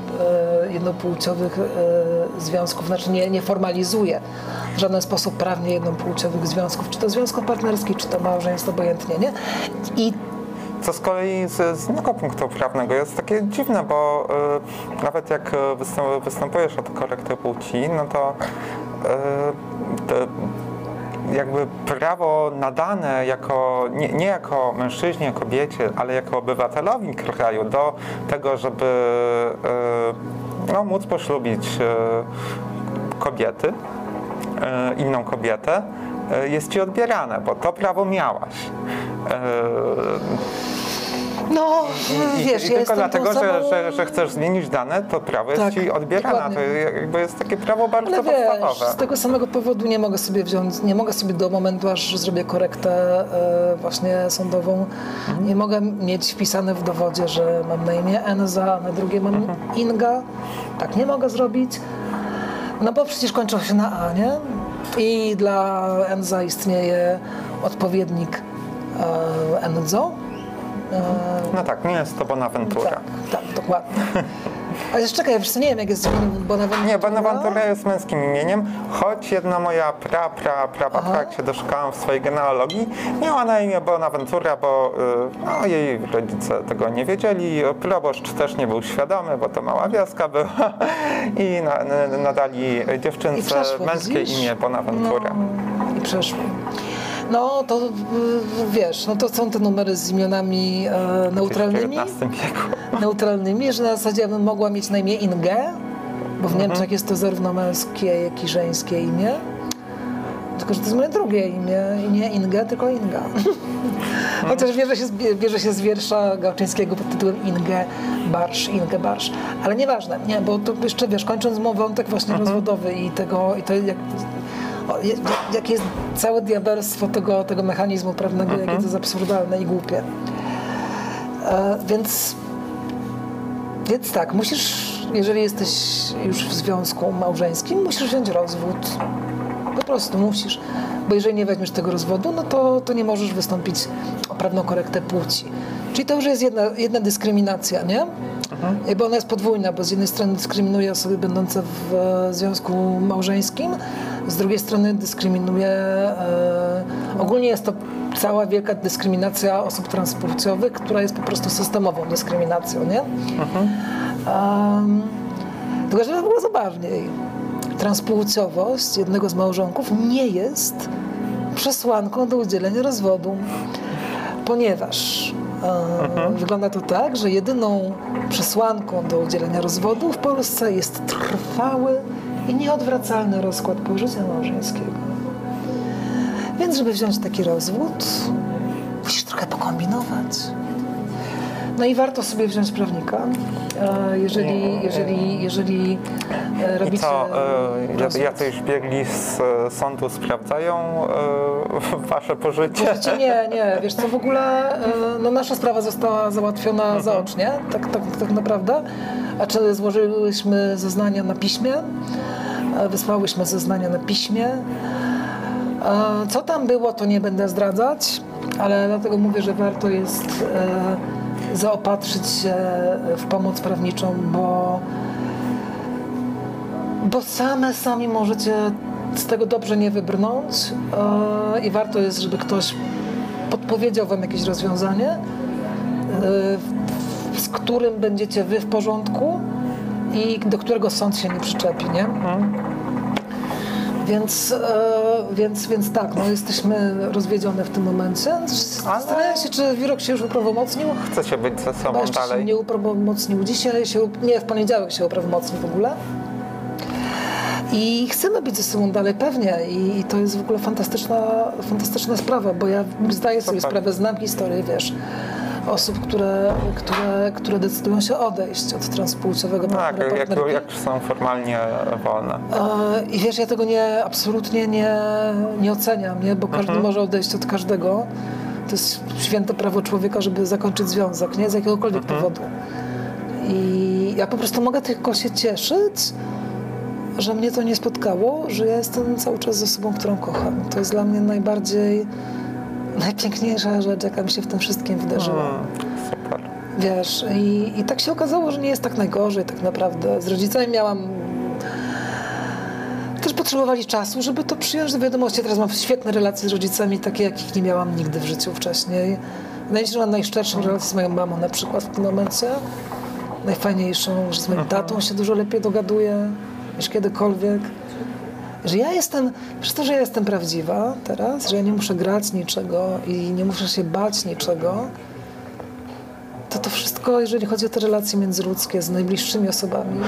e, jednopłciowych e, związków, znaczy nie, nie formalizuje w żaden sposób prawnie jednopłciowych związków, czy to związków partnerskich, czy to małżeństw, obojętnie, nie? I Co z kolei z, z innego punktu prawnego jest takie dziwne, bo y, nawet jak występ, występujesz o tę korektę płci, no to te, jakby prawo nadane jako, nie, nie jako mężczyźnie, kobiecie, ale jako obywatelowi kraju do tego, żeby y, no, móc poślubić y, kobiety, inną kobietę, jest ci odbierane, bo to prawo miałaś. No, i, wiesz, i ja tylko dlatego, że, że, że chcesz zmienić dane, to prawo jest Tak, ci odbierane. dokładnie. To jakby jest takie prawo bardzo Ale wiesz, podstawowe. z tego samego powodu nie mogę sobie wziąć, nie mogę sobie do momentu, aż zrobię korektę e, właśnie sądową, Mhm. nie mogę mieć wpisane w dowodzie, że mam na imię Enza, a na drugie mam Mhm. Inga. Tak nie mogę zrobić, no bo przecież kończą się na A, nie? I dla Enza istnieje odpowiednik e, Enzo. E, No tak, nie jest to Bonaventura. tak, tak, dokładnie. Ale jeszcze czekaj, wiesz nie wiem jak jest Bonaventura. Nie, Bonaventura jest męskim imieniem, choć jedna moja pra, pra, pra, pra, Aha. jak się doszukałam w swojej genealogii, miała na imię Bonaventura, bo y, no, jej rodzice tego nie wiedzieli. Proboszcz też nie był świadomy, bo to mała wioska była i na, nadali I dziewczynce przeszło, męskie widzisz? imię Bonaventura. No, I przeszło. No to y, wiesz, no to są te numery z imionami e, W neutralnymi. XIX wieku. neutralnymi, że na zasadzie ja bym mogła mieć na imię Inge, bo w Mhm. Niemczech jest to zarówno męskie, jak i żeńskie imię. Tylko, że to jest moje drugie imię i nie Inge, tylko Inga. Chociaż bierze się, z- bierze się z wiersza Gałczyńskiego pod tytułem Inge Barsz, Inge Barsz. Ale nieważne, nie, bo to jeszcze wiesz, kończąc mo- wątek właśnie rozwodowy i tego, i to jak, jakie jest całe diabelstwo tego, tego mechanizmu prawnego, jakie to jest absurdalne i głupie. E, więc więc tak, musisz, jeżeli jesteś już w związku małżeńskim, musisz wziąć rozwód. Po prostu musisz. Bo jeżeli nie weźmiesz tego rozwodu, no to, to nie możesz wystąpić o prawną korektę płci. Czyli to już jest jedna, jedna dyskryminacja, nie? I Bo ona jest podwójna, bo z jednej strony dyskryminuje osoby będące w e, związku małżeńskim, z drugiej strony dyskryminuje, e, ogólnie jest to cała wielka dyskryminacja osób transpłciowych, która jest po prostu systemową dyskryminacją, nie? Um, tylko, żeby było zabawniej. Transpłciowość jednego z małżonków nie jest przesłanką do udzielenia rozwodu, ponieważ e, wygląda to tak, że jedyną przesłanką do udzielenia rozwodu w Polsce jest trwały i nieodwracalny rozkład pożycia małżeńskiego. Więc, żeby wziąć taki rozwód, musisz trochę pokombinować. No i warto sobie wziąć prawnika, e, jeżeli, jeżeli, jeżeli e, I robicie co, y, rozwód. jacyś biegli z sądu sprawdzają wasze pożycie? Wiecie, nie, nie, wiesz co, w ogóle e, no nasza sprawa została załatwiona zaocznie, tak, tak, tak naprawdę. A czy złożyłyśmy zeznania na piśmie, e, wysłałyśmy zeznania na piśmie. E, Co tam było, to nie będę zdradzać, ale dlatego mówię, że warto jest e, zaopatrzyć się w pomoc prawniczą, bo bo same sami możecie z tego dobrze nie wybrnąć e, i warto jest, żeby ktoś podpowiedział wam jakieś rozwiązanie, e, z którym będziecie wy w porządku i do którego sąd się nie przyczepi, nie? Więc, e, więc, więc tak, no jesteśmy rozwiedzione w tym momencie. Zastanawiam się, czy wyrok się już uprawomocnił. Chcecie być ze Chyba sobą się dalej? nie uprawomocnił. Dzisiaj się, nie, w poniedziałek się uprawomocni w ogóle. I chcemy być ze sobą dalej pewnie i, i to jest w ogóle fantastyczna, fantastyczna sprawa, bo ja zdaję sobie Super. sprawę, znam historię, wiesz, osób, które, które, które decydują się odejść od transpłciowego Tak, partnera, jak, partnerki. jak są formalnie wolne. E, I wiesz, ja tego nie, absolutnie nie, nie oceniam, nie? bo każdy Mhm. może odejść od każdego. To jest święte prawo człowieka, żeby zakończyć związek, nie? Z jakiegokolwiek Mhm. powodu. I ja po prostu mogę tylko się cieszyć, że mnie to nie spotkało, że ja jestem cały czas ze sobą, którą kocham. To jest dla mnie najbardziej, najpiękniejsza rzecz, jaka mi się w tym wszystkim wydarzyła. Super. Wiesz, i, i tak się okazało, że nie jest tak najgorzej tak naprawdę. Z rodzicami miałam... Też potrzebowali czasu, żeby to przyjąć do wiadomości. Teraz mam świetne relacje z rodzicami, takie jakich nie miałam nigdy w życiu wcześniej. Wydaje się, że mam najszczerszą relację z moją mamą na przykład w tym momencie. Najfajniejszą, że z moim tatą się dużo lepiej dogaduję niż kiedykolwiek. Że ja jestem, przez to, że ja jestem prawdziwa teraz, że ja nie muszę grać niczego i nie muszę się bać niczego, to to wszystko, jeżeli chodzi o te relacje międzyludzkie z najbliższymi osobami,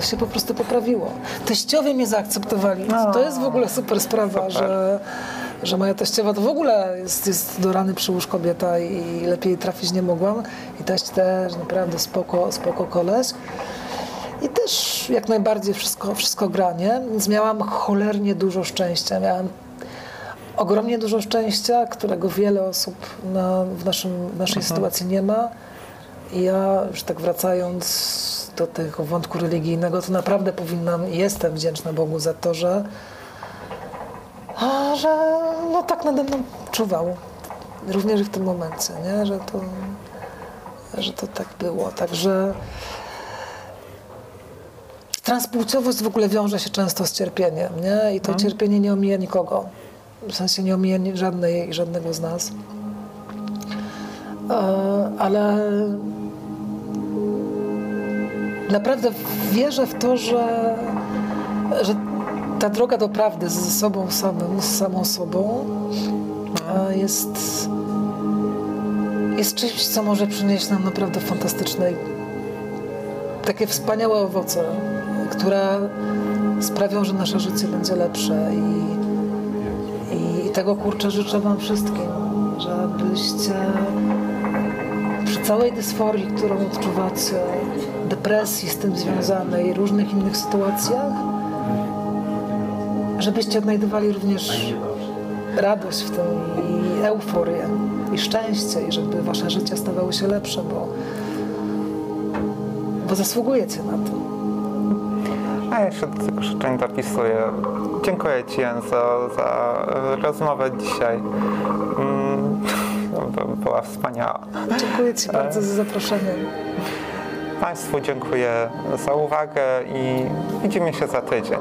się po prostu poprawiło. Teściowie mnie zaakceptowali. To jest w ogóle super sprawa, że, że moja teściowa to w ogóle jest, jest do rany przyłóż kobieta i lepiej trafić nie mogłam. I teść też naprawdę spoko, spoko koleś. I też jak najbardziej wszystko, wszystko granie, więc miałam cholernie dużo szczęścia. Miałam ogromnie dużo szczęścia, którego wiele osób na, w, naszym, w naszej sytuacji nie ma. I ja już tak wracając do tego wątku religijnego, to naprawdę powinnam i jestem wdzięczna Bogu za to, że, a, że no tak nade mną czuwał. Również i w tym momencie, nie? Że, to, że to tak było. Także transpłciowość w ogóle wiąże się często z cierpieniem, nie? I to cierpienie nie omija nikogo. W sensie nie omija żadnej, żadnego z nas. E, ale naprawdę wierzę w to, że, że ta droga do prawdy ze sobą samym, z samą sobą e, jest, jest czymś, co może przynieść nam naprawdę fantastyczne takie wspaniałe owoce, które sprawią, że nasze życie będzie lepsze i, i, i tego kurczę życzę Wam wszystkim, żebyście przy całej dysforii, którą odczuwacie, depresji z tym związanej, różnych innych sytuacjach, żebyście odnajdywali również radość w tym i euforię i szczęście i żeby Wasze życie stawały się lepsze, bo, bo zasługujecie na to. A ja jeszcze do tego życzeń dopisuję. Dziękuję Ci Jan za, e, rozmowę dzisiaj. Mm, była wspaniała. Dziękuję Ci bardzo za zaproszenie. Państwu dziękuję za uwagę i widzimy się za tydzień.